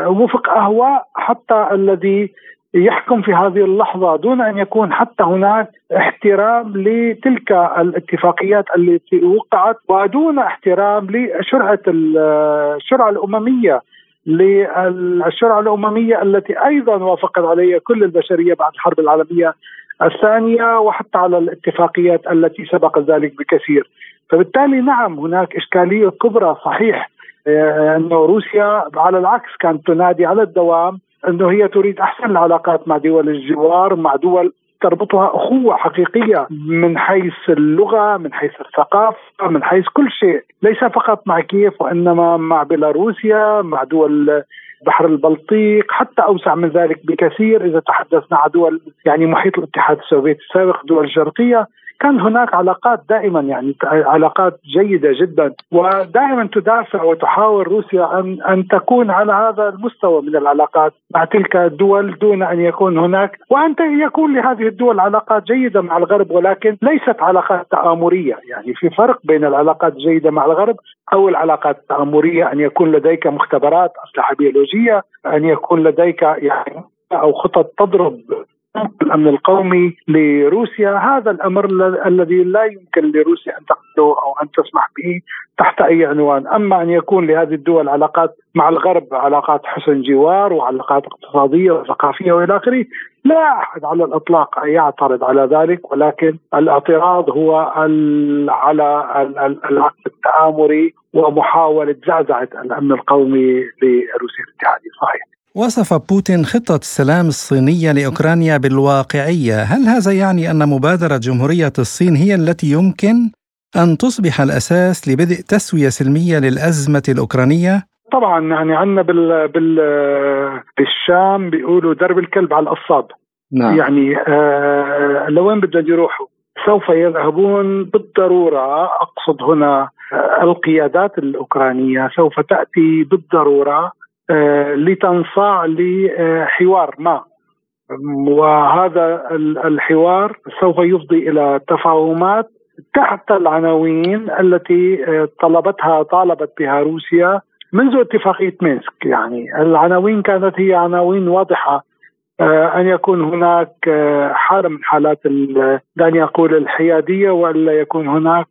وفق أهواء حتى الذي يحكم في هذه اللحظة دون أن يكون حتى هناك احترام لتلك الاتفاقيات التي وقعت ودون احترام لشرعة الشرعه الأممية للشرعه الأممية التي أيضا وافقت عليها كل البشرية بعد الحرب العالمية الثانية وحتى على الاتفاقيات التي سبق ذلك بكثير. فبالتالي نعم هناك إشكالية كبرى صحيح آه، انه روسيا على العكس كانت تنادي على الدوام أنه هي تريد أحسن العلاقات مع دول الجوار مع دول تربطها أخوة حقيقية من حيث اللغة، من حيث الثقافة، من حيث كل شيء، ليس فقط مع كييف وإنما مع بيلاروسيا، مع دول بحر البلطيق حتى أوسع من ذلك بكثير إذا تحدثنا عن دول يعني محيط الاتحاد السوفيتي السابق دول الشرقية. كان هناك علاقات دائما يعني علاقات جيدة جدا. ودائما تدافع وتحاول روسيا أن أن تكون على هذا المستوى من العلاقات مع تلك الدول دون أن يكون هناك. وان يكون لهذه الدول علاقات جيدة مع الغرب ولكن ليست علاقات تآمرية. يعني في فرق بين العلاقات الجيدة مع الغرب أو العلاقات التآمرية أن يكون لديك مختبرات اسلحه بيولوجيه أن يكون لديك يعني أو خطط تضرب الأمن القومي لروسيا. هذا الأمر الذي لا يمكن لروسيا أن تقبله أو أن تسمح به تحت أي عنوان، أما أن يكون لهذه الدول علاقات مع الغرب علاقات حسن جوار وعلاقات اقتصادية وثقافية وإلى آخره، لا أحد على الإطلاق يعترض على ذلك. ولكن الاعتراض هو على العقد التآمري ومحاولة زعزعة الأمن القومي لروسيا الاتحاديه صحيح. وصف بوتين خطة السلام الصينية لأوكرانيا بالواقعية هل هذا يعني أن مبادرة جمهورية الصين هي التي يمكن أن تصبح الأساس لبدء تسوية سلمية للأزمة الأوكرانية؟ طبعا يعني عندنا بال... بال... بالشام بيقولوا درب الكلب على القصاب نعم. يعني آه لوين بدهم يروحوا سوف يذهبون بالضرورة أقصد هنا آه القيادات الأوكرانية سوف تأتي بالضرورة لتنصاع لحوار ما. وهذا الحوار سوف يفضي إلى تفاهمات تحت العناوين التي آه، طلبتها طالبت بها روسيا منذ اتفاقيه مينسك. يعني العناوين كانت هي عناوين واضحة آه، أن يكون هناك حالة من حالات دعني أقول الحيادية والا يكون هناك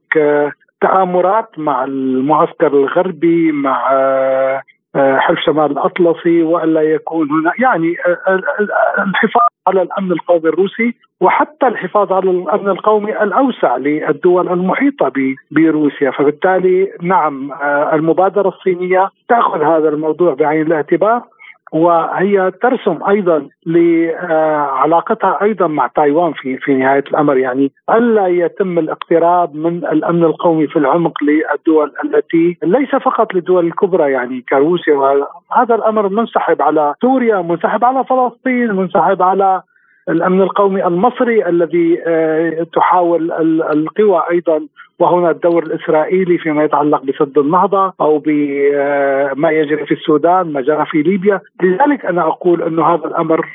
تآمرات مع المعسكر الغربي مع آه، حلف شمال الأطلسي وألا يكون هنا. يعني آه، آه، الحفاظ على الأمن القومي الروسي وحتى الحفاظ على الأمن القومي الأوسع للدول المحيطة بروسيا. فبالتالي نعم المبادرة الصينية تأخذ هذا الموضوع بعين الاعتبار وهي ترسم أيضا لعلاقتها أيضا مع تايوان في في نهاية الأمر. يعني ألا يتم الاقتراب من الأمن القومي في العمق للدول التي ليس فقط للدول الكبرى يعني كروسيا هذا الأمر منسحب على سوريا منسحب على فلسطين منسحب على الأمن القومي المصري الذي تحاول القوى أيضا وهنا الدور الإسرائيلي فيما يتعلق بسد النهضة أو بما يجري في السودان ما جرى في ليبيا، لذلك أنا أقول إنه هذا الأمر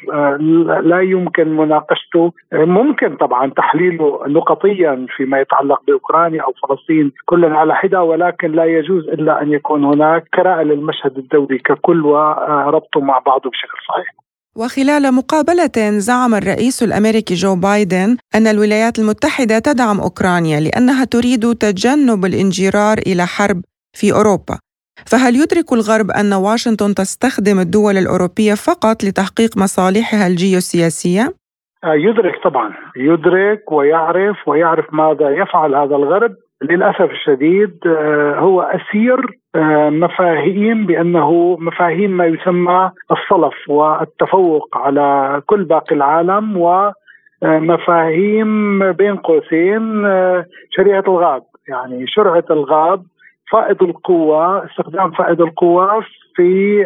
لا يمكن مناقشته، ممكن طبعا تحليله نقطيا فيما يتعلق بأوكرانيا أو فلسطين كلا على حدة ولكن لا يجوز إلا أن يكون هناك قراءه للمشهد الدولي ككل وربطه مع بعضه بشكل صحيح. وخلال مقابلة زعم الرئيس الأمريكي جو بايدن أن الولايات المتحدة تدعم أوكرانيا لأنها تريد تجنب الانجرار إلى حرب في أوروبا فهل يدرك الغرب أن واشنطن تستخدم الدول الأوروبية فقط لتحقيق مصالحها الجيوسياسية؟ آه، يدرك طبعا يدرك ويعرف ويعرف ماذا يفعل هذا الغرب للأسف الشديد آه، هو أسير آه، مفاهيم بأنه مفاهيم ما يسمى الصلف والتفوق على كل باقي العالم ومفاهيم بين قوسين شريعة الغاب. يعني شرعة الغاب فائض القوة استخدام فائض القوة في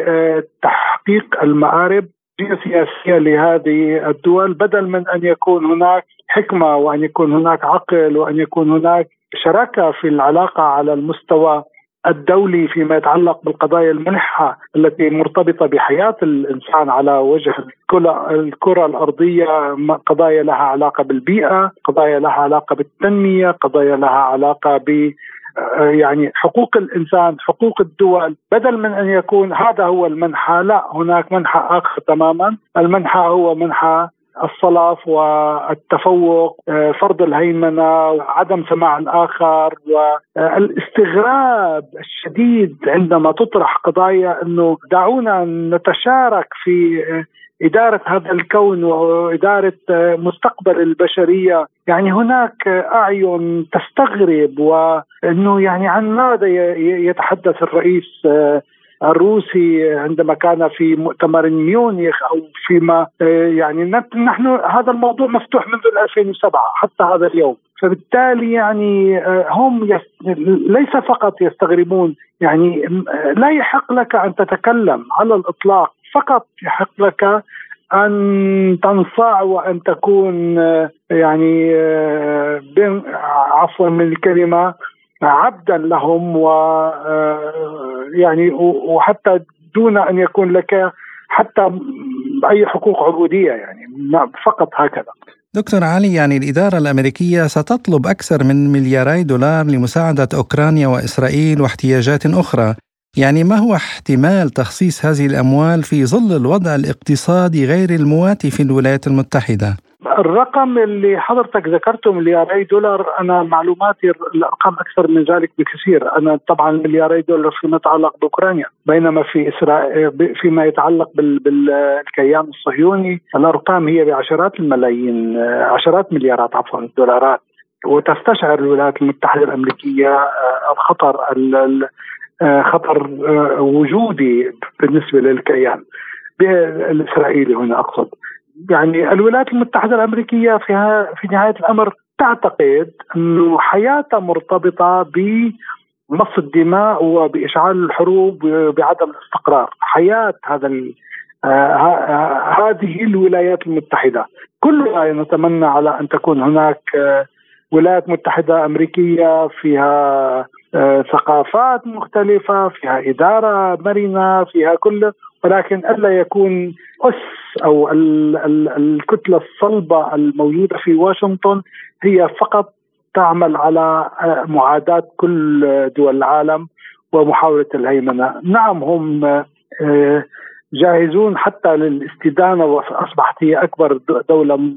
تحقيق المآرب السياسية لهذه الدول بدل من أن يكون هناك حكمة وأن يكون هناك عقل وأن يكون هناك شراكة في العلاقة على المستوى الدولي فيما يتعلق بالقضايا الملحة التي مرتبطة بحياة الإنسان على وجه الكرة الأرضية قضايا لها علاقة بالبيئة قضايا لها علاقة بالتنمية قضايا لها علاقة ب يعني حقوق الإنسان حقوق الدول. بدل من أن يكون هذا هو المنحى لا هناك منحى آخر تماما. المنحى هو منحى الصلف والتفوق فرض الهيمنة وعدم سماع الآخر والاستغراب الشديد عندما تطرح قضايا إنه دعونا نتشارك في إدارة هذا الكون وإدارة مستقبل البشرية. يعني هناك أعين تستغرب وأنه يعني عن ماذا يتحدث الرئيس الروسي عندما كان في مؤتمر ميونخ أو فيما يعني نحن هذا الموضوع مفتوح منذ 2007 حتى هذا اليوم. فبالتالي يعني هم ليس فقط يستغربون يعني لا يحق لك أن تتكلم على الإطلاق فقط يحق لك أن تنصاع وأن تكون يعني عفوا من الكلمة عبدا لهم و يعني وحتى دون أن يكون لك حتى أي حقوق عبودية يعني فقط هكذا دكتور علي يعني الإدارة الأمريكية ستطلب أكثر من ملياري دولار لمساعدة أوكرانيا وإسرائيل واحتياجات أخرى يعني ما هو احتمال تخصيص هذه الأموال في ظل الوضع الاقتصادي غير المواتي في الولايات المتحدة؟ الرقم اللي حضرتك ذكرته ملياري دولار أنا معلوماتي الأرقام أكثر من ذلك بكثير، أنا طبعا ملياري دولار فيما يتعلق بأوكرانيا، بينما في إسرائيل فيما يتعلق بالكيان الصهيوني الأرقام هي بعشرات الملايين عشرات مليارات عفوا الدولارات وتستشعر الولايات المتحدة الأمريكية الخطر آه، خطر آه، وجودي بالنسبة للكيان. الإسرائيلي هنا أقصد. يعني الولايات المتحدة الأمريكية في في نهاية الأمر تعتقد أنه حياتها مرتبطة بمص الدماء وبإشعال الحروب وبعدم الاستقرار، حياة هذا آه هذه الولايات المتحدة، كلنا نتمنى على أن تكون هناك آه ولايات متحدة أمريكية فيها آه، ثقافات مختلفة فيها إدارة مرنة فيها كل ولكن ألا يكون أس أو ال ال الكتلة الصلبة الموجودة في واشنطن هي فقط تعمل على آه، معاداة كل دول العالم ومحاولة الهيمنة. نعم هم آه، جاهزون حتى للاستدانة وأصبحت هي أكبر دولة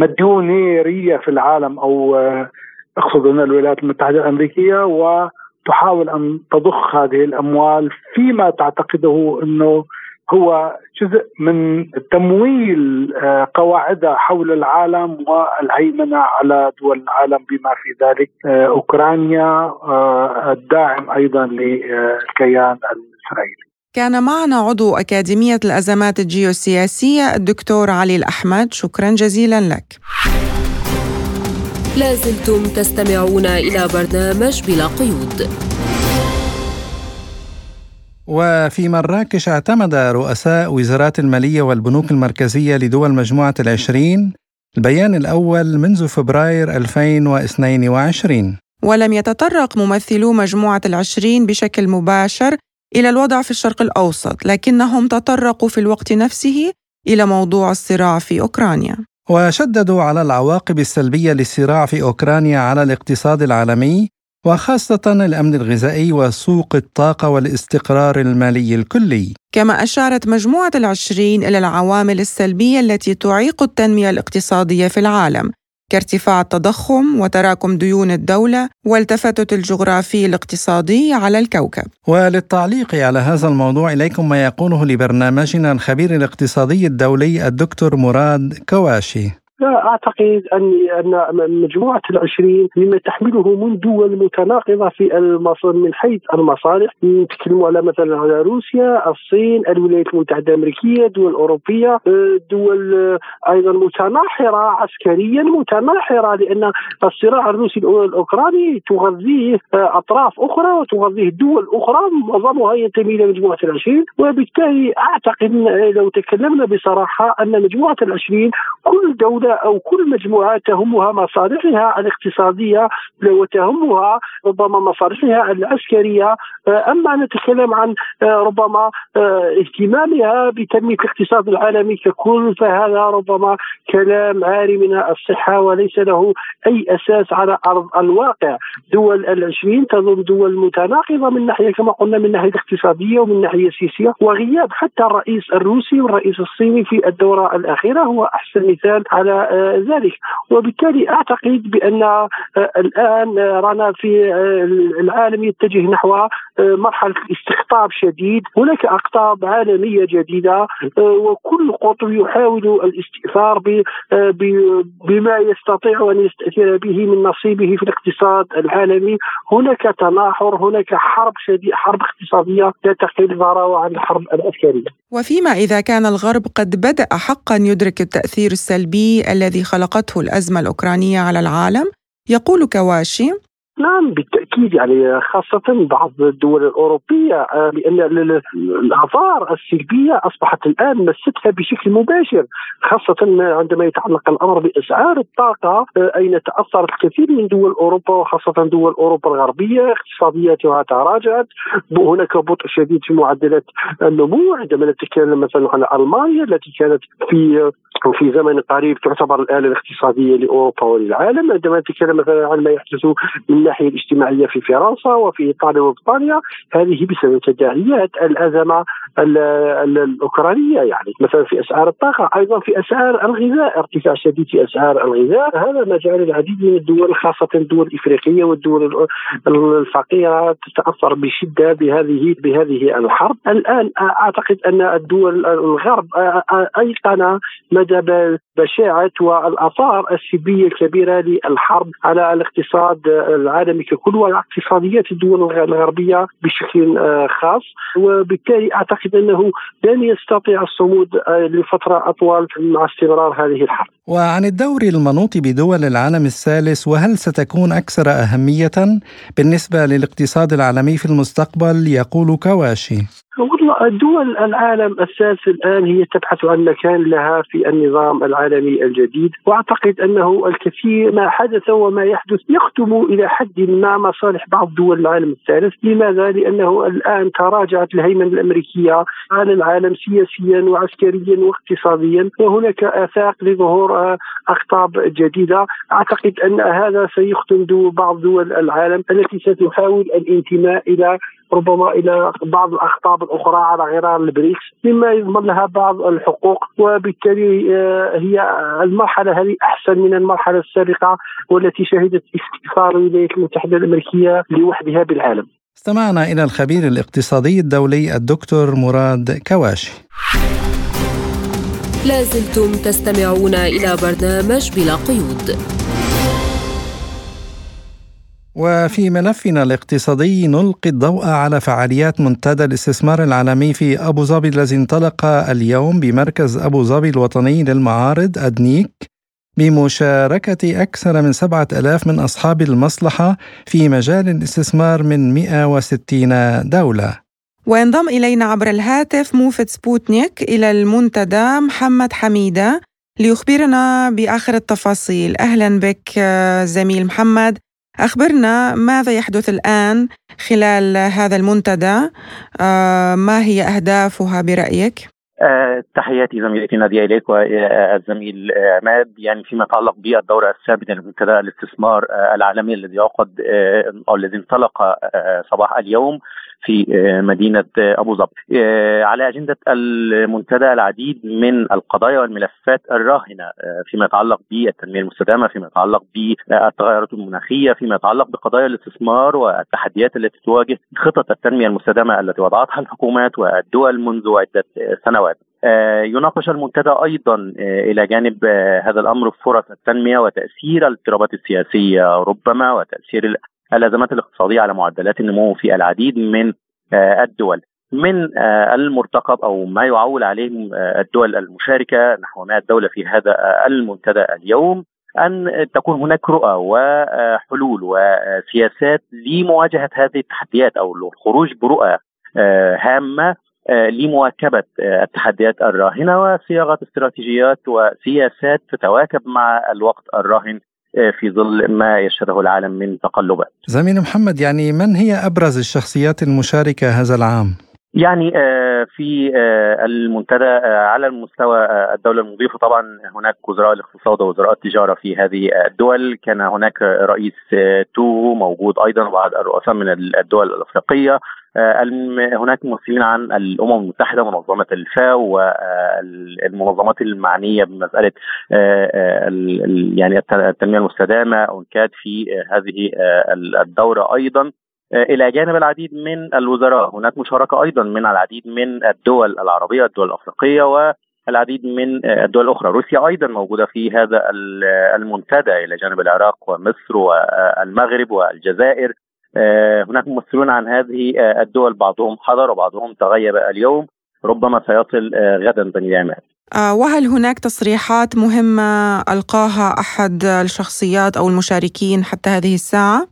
مديونيرية في العالم أو أقصد هنا الولايات المتحدة الأمريكية وتحاول أن تضخ هذه الأموال فيما تعتقده أنه هو جزء من تمويل آه، قواعدها حول العالم والهيمنة على دول العالم بما في ذلك آه، أوكرانيا آه، الداعم أيضا للكيان الإسرائيلي. كان معنا عضو أكاديمية الأزمات الجيوسياسية الدكتور علي الأحمد. شكرا جزيلا لك. لازلتم تستمعون إلى برنامج بلا قيود. وفي مراكش اعتمد رؤساء وزارات المالية والبنوك المركزية لدول مجموعة العشرين البيان الأول منذ فبراير 2022 ولم يتطرق ممثلو مجموعة العشرين بشكل مباشر إلى الوضع في الشرق الأوسط لكنهم تطرقوا في الوقت نفسه إلى موضوع الصراع في أوكرانيا. وشددوا على العواقب السلبية للصراع في أوكرانيا على الاقتصاد العالمي وخاصة الأمن الغذائي وسوق الطاقة والاستقرار المالي الكلي. كما أشارت مجموعة العشرين إلى العوامل السلبية التي تعيق التنمية الاقتصادية في العالم كارتفاع التضخم وتراكم ديون الدولة والتفتت الجغرافي الاقتصادي على الكوكب. وللتعليق على هذا الموضوع إليكم ما يقوله لبرنامجنا الخبير الاقتصادي الدولي الدكتور مراد كواشي. لا أعتقد ان أن مجموعة العشرين مما تحمله من دول متناقضة في المصر من حيث المصالح نتكلم على مثلا على روسيا، الصين، الولايات المتحدة الأمريكية، دول أوروبية، دول أيضا متناحرة عسكريا متناحرة لأن الصراع الروسي الأوكراني تغذيه أطراف أخرى وتغذيه دول أخرى معظمها ينتمي إلى مجموعة العشرين. وبالتالي أعتقد لو تكلمنا بصراحة أن مجموعة العشرين كل دولة أو كل مجموعة تهمها مصالحها الاقتصادية وتهمها ربما مصالحها العسكرية. أما نتكلم عن ربما اهتمامها بتنمية الاقتصاد العالمي ككل فهذا ربما كلام عاري من الصحة وليس له أي أساس على أرض الواقع. دول العشرين تظن دول متناقضة من ناحية كما قلنا من ناحية اقتصاديه ومن ناحية سياسيه وغياب حتى الرئيس الروسي والرئيس الصيني في الدورة الأخيرة هو أحسن مثال على ذلك. وبالتالي أعتقد بأن آه، الآن رانا في آه، العالم يتجه نحو آه، مرحلة استقطاب شديد. هناك أقطاب عالمية جديدة وكل قطب يحاول الاستئثار بما يستطيع أن يستأثر به من نصيبه في الاقتصاد العالمي. هناك تناحر هناك حرب شديده حرب اقتصادية لا تقل ضراوة عن الحرب العسكرية. وفيما إذا كان الغرب قد بدأ حقا يدرك التأثير السلبي الذي خلقته الأزمة الأوكرانية على العالم؟ يقول كواشي نعم بالتأكيد يعني خاصة بعض الدول الأوروبية لأن آه، الاثار السلبية أصبحت الآن مستها بشكل مباشر خاصة عندما يتعلق الأمر بأسعار الطاقة آه، أين تأثرت الكثير من دول أوروبا وخاصة دول أوروبا الغربية اقتصادياتها تراجعت هناك بطء شديد في معدلات النمو عندما نتكلم مثلا عن ألمانيا التي كانت في في زمن قريب تعتبر الآلة الاقتصادية لأوروبا وللعالم عندما نتكلم مثلا عن ما يحدث من الناحية الاجتماعية في فرنسا وفي إيطاليا وبريطانيا هذه بسبب تداعيات الأزمة الأوكرانية يعني مثلا في أسعار الطاقة أيضا في أسعار الغذاء ارتفاع شديد في أسعار الغذاء. هذا ما جعل العديد من الدول خاصة الدول الإفريقية والدول الفقيرة تتأثر بشدة بهذه بهذه الحرب. الآن أعتقد أن الدول الغرب أيقن مدى بشاعة والآثار السلبية الكبيرة للحرب على الاقتصاد العالمي. ككل وعلى اقتصاديات الدول الغربية بشكل آه، خاص. وبالتالي أعتقد أنه لن يستطيع الصمود آه، لفترة أطول مع استمرار هذه الحرب. وعن الدور المنوط بدول العالم الثالث وهل ستكون أكثر أهمية؟ بالنسبة للاقتصاد العالمي في المستقبل يقول كواشي. دول العالم الثالث الآن هي تبحث عن مكان لها في النظام العالمي الجديد. وأعتقد أنه الكثير ما حدث وما يحدث يختم إلى حد ما مصالح بعض دول العالم الثالث. لماذا؟ لأنه الآن تراجعت الهيمنة الأمريكية على العالم سياسيا وعسكريا واقتصاديا وهناك آفاق لظهور اقطاب جديدة. أعتقد أن هذا سيختم بعض دول العالم التي ستحاول الانتماء إلى ربما إلى بعض الأخطاب الأخرى على غرار البريكس مما يضمن لها بعض الحقوق وبالتالي آه، هي المرحلة هذه أحسن من المرحلة السابقة والتي شهدت استئثار الولايات المتحدة الأمريكية لوحدها بالعالم. استمعنا إلى الخبير الاقتصادي الدولي الدكتور مراد كواشي. لازلتم تستمعون إلى برنامج بلا قيود. وفي ملفنا الاقتصادي نلقي الضوء على فعاليات منتدى الاستثمار العالمي في أبو ظبي الذي انطلق اليوم بمركز أبو ظبي الوطني للمعارض أدنيك. بمشاركة أكثر من سبعة ألاف من أصحاب المصلحة في مجال الاستثمار من 160 دولة. وينضم إلينا عبر الهاتف موفد سبوتنيك إلى المنتدى محمد حميدة ليخبرنا بآخر التفاصيل. أهلا بك زميل محمد. أخبرنا ماذا يحدث الآن خلال هذا المنتدى آه، ما هي أهدافها برأيك؟ أه تحياتي زميلتي نادية إليك والزميل عماد يعني فيما يتعلق بالدورة السابقة لمنتدى الاستثمار العالمي الذي يعقد أو الذي انطلق صباح اليوم في آه، مدينة آه، أبو ظبي. آه، على أجندة المنتدى العديد من القضايا والملفات الراهنة فيما يتعلق بالتنمية المستدامة، فيما يتعلق بالتغيرات المناخية، فيما يتعلق بقضايا الاستثمار والتحديات التي تواجه خطط التنمية المستدامة التي وضعتها الحكومات والدول منذ عدة سنوات. يناقش المنتدى أيضا إلى جانب هذا الأمر فرص التنمية وتأثير الاضطرابات السياسية ربما وتأثير الأزمات الاقتصادية على معدلات النمو في العديد من آه، الدول. من آه، المرتقب أو ما يعول عليه آه، الدول المشاركة نحو 100 دولة في هذا المنتدى اليوم أن تكون هناك رؤى وحلول وسياسات لمواجهة هذه التحديات أو الخروج برؤى هامة لمواكبة التحديات الراهنة وصياغة استراتيجيات وسياسات تتواكب مع الوقت الراهن في ظل ما يشهده العالم من تقلبات. زميل محمد يعني من هي أبرز الشخصيات المشاركة هذا العام؟ يعني آه، في آه، المنتدى على المستوى الدولة المضيفة طبعا هناك وزراء الاقتصاد ووزراء التجارة في هذه الدول كان هناك رئيس تو موجود أيضا وبعض الرؤساء من الدول الأفريقية آه، هناك ممثلين عن الأمم المتحدة منظمة الفاو والمنظمات المعنية بمسألة آه، آه، يعني التنمية المستدامة انكاد في هذه الدورة أيضا. إلى جانب العديد من الوزراء هناك مشاركة أيضا من العديد من الدول العربية الدول الأفريقية و العديد من الدول الأخرى، روسيا أيضا موجودة في هذا المنتدى إلى جانب العراق ومصر والمغرب والجزائر. آه، هناك ممثلون عن هذه آه، الدول بعضهم حضر وبعضهم تغيب اليوم. ربما سيصل آه، غدا بني اليمن وهل هناك تصريحات مهمة ألقاها أحد الشخصيات أو المشاركين حتى هذه الساعة؟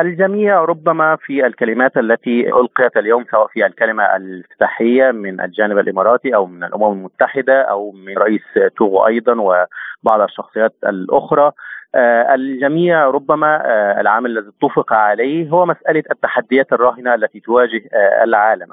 الجميع ربما في الكلمات التي ألقيت اليوم سواء في الكلمة الافتتاحية من الجانب الإماراتي أو من الأمم المتحدة أو من رئيس توغو أيضا وبعض الشخصيات الأخرى. آه، الجميع ربما آه، العامل الذي اتفق عليه هو مسألة التحديات الراهنة التي تواجه آه، العالم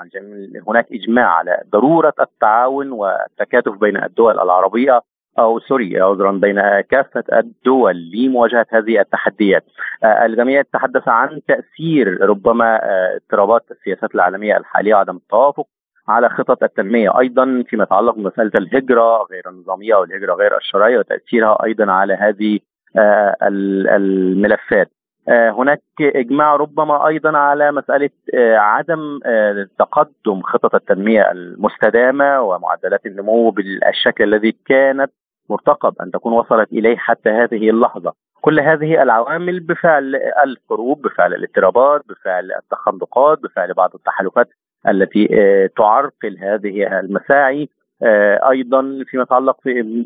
هناك إجماع على ضرورة التعاون والتكاتف بين الدول العربية أو سوري عذرا بين كافة الدول لمواجهة هذه التحديات. الجميع يتحدث عن تأثير ربما اضطرابات السياسات العالمية الحالية وعدم التوافق على خطط التنمية، أيضا فيما يتعلق بمسألة الهجرة غير النظامية والهجرة غير الشرعية وتأثيرها أيضا على هذه آه، الملفات آه، هناك إجماع ربما أيضا على مسألة آه، عدم تقدم خطط التنمية المستدامة ومعدلات النمو بالشكل الذي كانت مرتقب أن تكون وصلت إليه حتى هذه اللحظة. كل هذه العوامل بفعل الحروب، بفعل الاضطرابات، بفعل التخندقات، بفعل بعض التحالفات التي تعرقل هذه المساعي آه، أيضا فيما يتعلق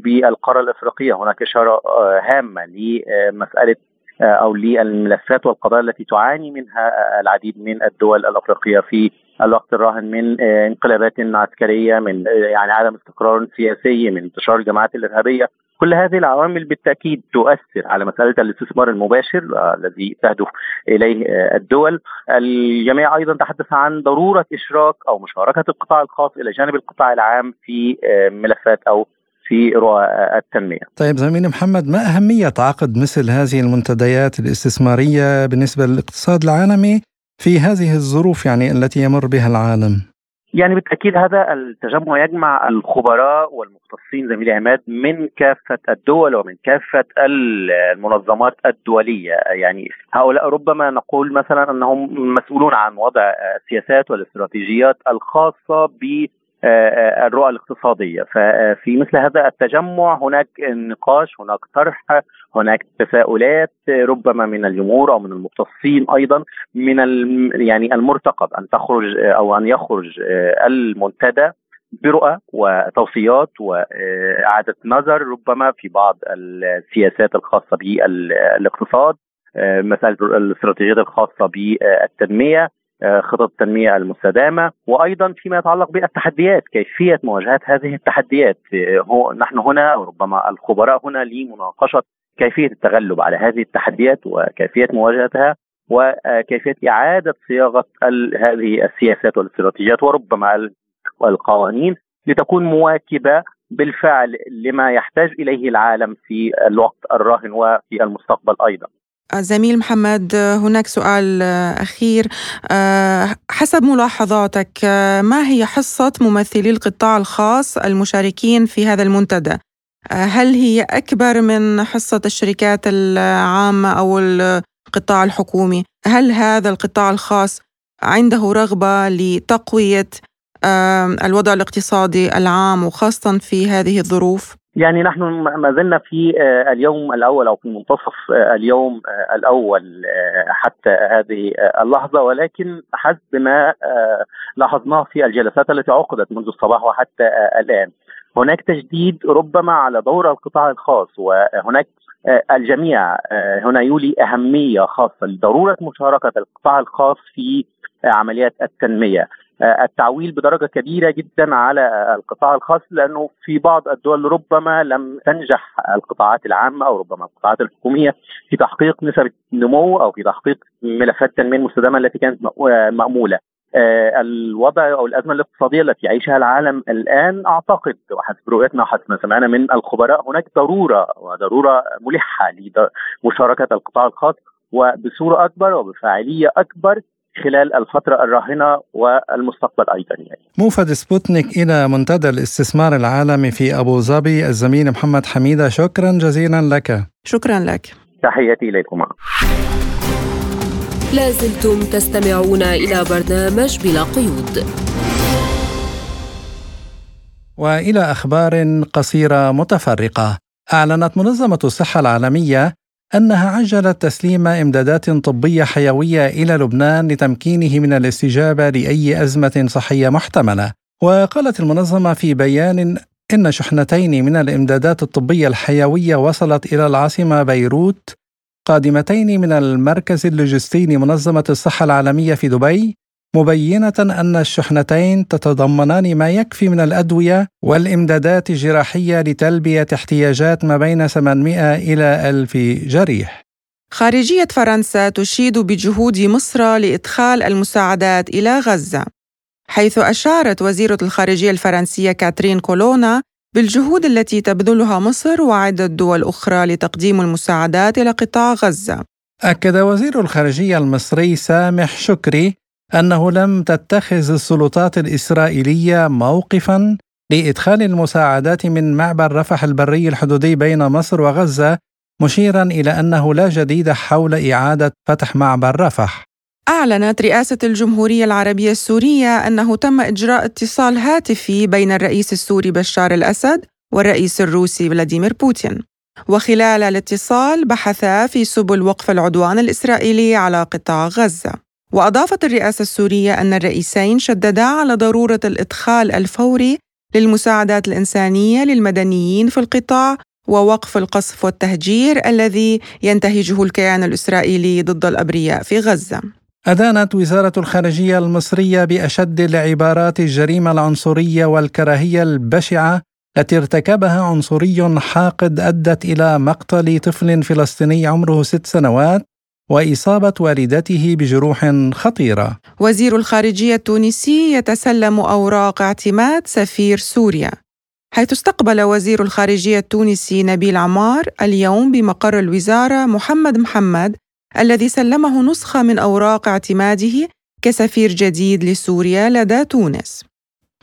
بالقارة الأفريقية هناك إشارة آه، هامة لمسألة آه، أو للملفات والقضايا التي تعاني منها العديد من الدول الأفريقية في الوقت الراهن من انقلابات عسكرية من يعني عدم استقرار سياسي من انتشار الجماعات الإرهابية. كل هذه العوامل بالتأكيد تؤثر على مسألة الاستثمار المباشر آه، الذي تهدف إليه آه، الدول. الجميع أيضا تحدث عن ضرورة إشراك أو مشاركة القطاع الخاص إلى جانب القطاع العام في آه، ملفات أو في رؤى التنمية. طيب زميلي محمد ما أهمية عقد مثل هذه المنتديات الاستثمارية بالنسبة للاقتصاد العالمي في هذه الظروف يعني التي يمر بها العالم؟ يعني بالتأكيد هذا التجمع يجمع الخبراء والمختصين زميلي عماد من كافة الدول ومن كافة المنظمات الدولية. يعني هؤلاء ربما نقول مثلا أنهم مسؤولون عن وضع السياسات والاستراتيجيات الخاصة ب الرؤى الاقتصادية. ففي مثل هذا التجمع هناك نقاش هناك طرح هناك تساؤلات ربما من الجمهور أو من المختصين أيضا من يعني المرتقب أن تخرج أو أن يخرج المنتدى برؤى وتوصيات وإعادة نظر ربما في بعض السياسات الخاصة بالإقتصاد مسألة الاستراتيجيات الخاصة بالتنمية. خطط التنمية المستدامة وأيضا فيما يتعلق بالتحديات كيفية مواجهة هذه التحديات هو نحن هنا ربما الخبراء هنا لمناقشة كيفية التغلب على هذه التحديات وكيفية مواجهتها وكيفية إعادة صياغة هذه السياسات والاستراتيجيات وربما القوانين لتكون مواكبة بالفعل لما يحتاج إليه العالم في الوقت الراهن وفي المستقبل أيضا. زميل محمد هناك سؤال أخير حسب ملاحظاتك ما هي حصة ممثلي القطاع الخاص المشاركين في هذا المنتدى؟ هل هي أكبر من حصة الشركات العامة أو القطاع الحكومي؟ هل هذا القطاع الخاص عنده رغبة لتقوية الوضع الاقتصادي العام وخاصة في هذه الظروف؟ يعني نحن ما زلنا في آه، اليوم الأول أو في منتصف آه، اليوم آه، الأول حتى هذه اللحظة. ولكن حسب ما لاحظناه في الجلسات التي عقدت منذ الصباح وحتى الآن هناك تجديد ربما على دور القطاع الخاص وهناك الجميع هنا يولي أهمية خاصة لضرورة مشاركة القطاع الخاص في عمليات التنمية. التعويل بدرجة كبيرة جدا على القطاع الخاص لأنه في بعض الدول ربما لم تنجح القطاعات العامة أو ربما القطاعات الحكومية في تحقيق نسب النمو أو في تحقيق ملفات التنميه المستدامه التي كانت مأمولة. آه، الوضع أو الأزمة الاقتصادية التي يعيشها العالم الآن أعتقد وحسب رؤيتنا وحسب ما سمعنا من الخبراء هناك ضرورة وضرورة ملحة لمشاركة القطاع الخاص وبصورة أكبر وبفاعلية أكبر خلال الفترة الراهنة والمستقبل أيضا يعني. موفد سبوتنيك إلى منتدى الاستثمار العالمي في أبو ظبي. الزميل محمد حميدة شكرا جزيلا لك. شكرا لك. تحياتي إليكم لازلتم تستمعون إلى برنامج بلا قيود. وإلى أخبار قصيرة متفرقة. أعلنت منظمة الصحة العالمية أنها عجلت تسليم إمدادات طبية حيوية إلى لبنان لتمكينه من الاستجابة لأي أزمة صحية محتملة. وقالت المنظمة في بيان إن شحنتين من الإمدادات الطبية الحيوية وصلت إلى العاصمة بيروت قادمتين من المركز اللوجستي لمنظمة الصحة العالمية في دبي مبينة أن الشحنتين تتضمنان ما يكفي من الأدوية والإمدادات الجراحية لتلبية احتياجات ما بين 800 إلى 1000 جريح. خارجية فرنسا تشيد بجهود مصر لإدخال المساعدات إلى غزة، حيث أشارت وزيرة الخارجية الفرنسية كاترين كولونا بالجهود التي تبذلها مصر وعدة دول أخرى لتقديم المساعدات إلى قطاع غزة. أكد وزير الخارجية المصري سامح شكري أنه لم تتخذ السلطات الإسرائيلية موقفا لإدخال المساعدات من معبر رفح البري الحدودي بين مصر وغزة مشيرا إلى أنه لا جديد حول إعادة فتح معبر رفح. أعلنت رئاسة الجمهورية العربية السورية أنه تم إجراء اتصال هاتفي بين الرئيس السوري بشار الأسد والرئيس الروسي فلاديمير بوتين. وخلال الاتصال بحثا في سبل وقف العدوان الإسرائيلي على قطاع غزة. وأضافت الرئاسة السورية أن الرئيسين شددا على ضرورة الإدخال الفوري للمساعدات الإنسانية للمدنيين في القطاع ووقف القصف والتهجير الذي ينتهجه الكيان الإسرائيلي ضد الأبرياء في غزة. أدانت وزارة الخارجية المصرية بأشد العبارات الجريمة العنصرية والكراهية البشعة التي ارتكبها عنصري حاقد أدت إلى مقتل طفل فلسطيني عمره ست سنوات وإصابة والدته بجروح خطيرة. وزير الخارجية التونسي يتسلم أوراق اعتماد سفير سوريا. حيث استقبل وزير الخارجية التونسي نبيل عمار اليوم بمقر الوزارة محمد محمد الذي سلمه نسخة من أوراق اعتماده كسفير جديد لسوريا لدى تونس.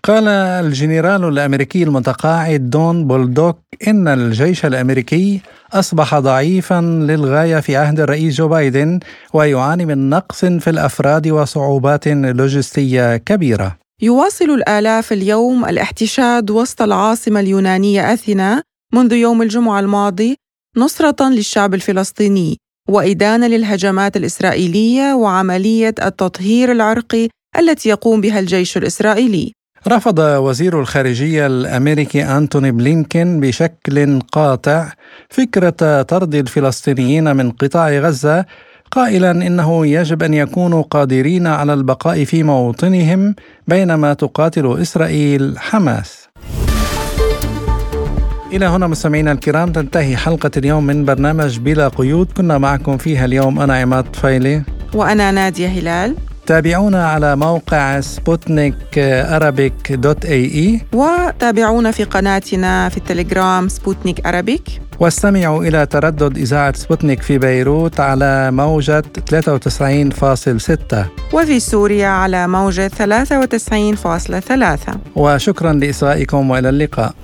قال الجنرال الأمريكي المتقاعد دون بولدوك إن الجيش الأمريكي أصبح ضعيفا للغاية في عهد الرئيس جو بايدن ويعاني من نقص في الأفراد وصعوبات لوجستية كبيرة. يواصل الآلاف اليوم الاحتشاد وسط العاصمة اليونانية أثينا منذ يوم الجمعة الماضي نصرة للشعب الفلسطيني وإدانة للهجمات الإسرائيلية وعملية التطهير العرقي التي يقوم بها الجيش الإسرائيلي. رفض وزير الخارجية الأمريكي أنتوني بلينكين بشكل قاطع فكرة طرد الفلسطينيين من قطاع غزة قائلا إنه يجب أن يكونوا قادرين على البقاء في موطنهم بينما تقاتل إسرائيل حماس. إلى هنا مستمعينا الكرام تنتهي حلقة اليوم من برنامج بلا قيود. كنا معكم فيها اليوم أنا عماد طفيلي. وأنا نادية هلال. تابعونا على موقع سبوتنيك أرابيك dot ae. وتابعونا في قناتنا في التليجرام سبوتنيك أرابيك. واستمعوا إلى تردد إذاعة سبوتنيك في بيروت على موجة 93.6 وفي سوريا على موجة 93.3 وشكرا لإصغائكم وإلى اللقاء.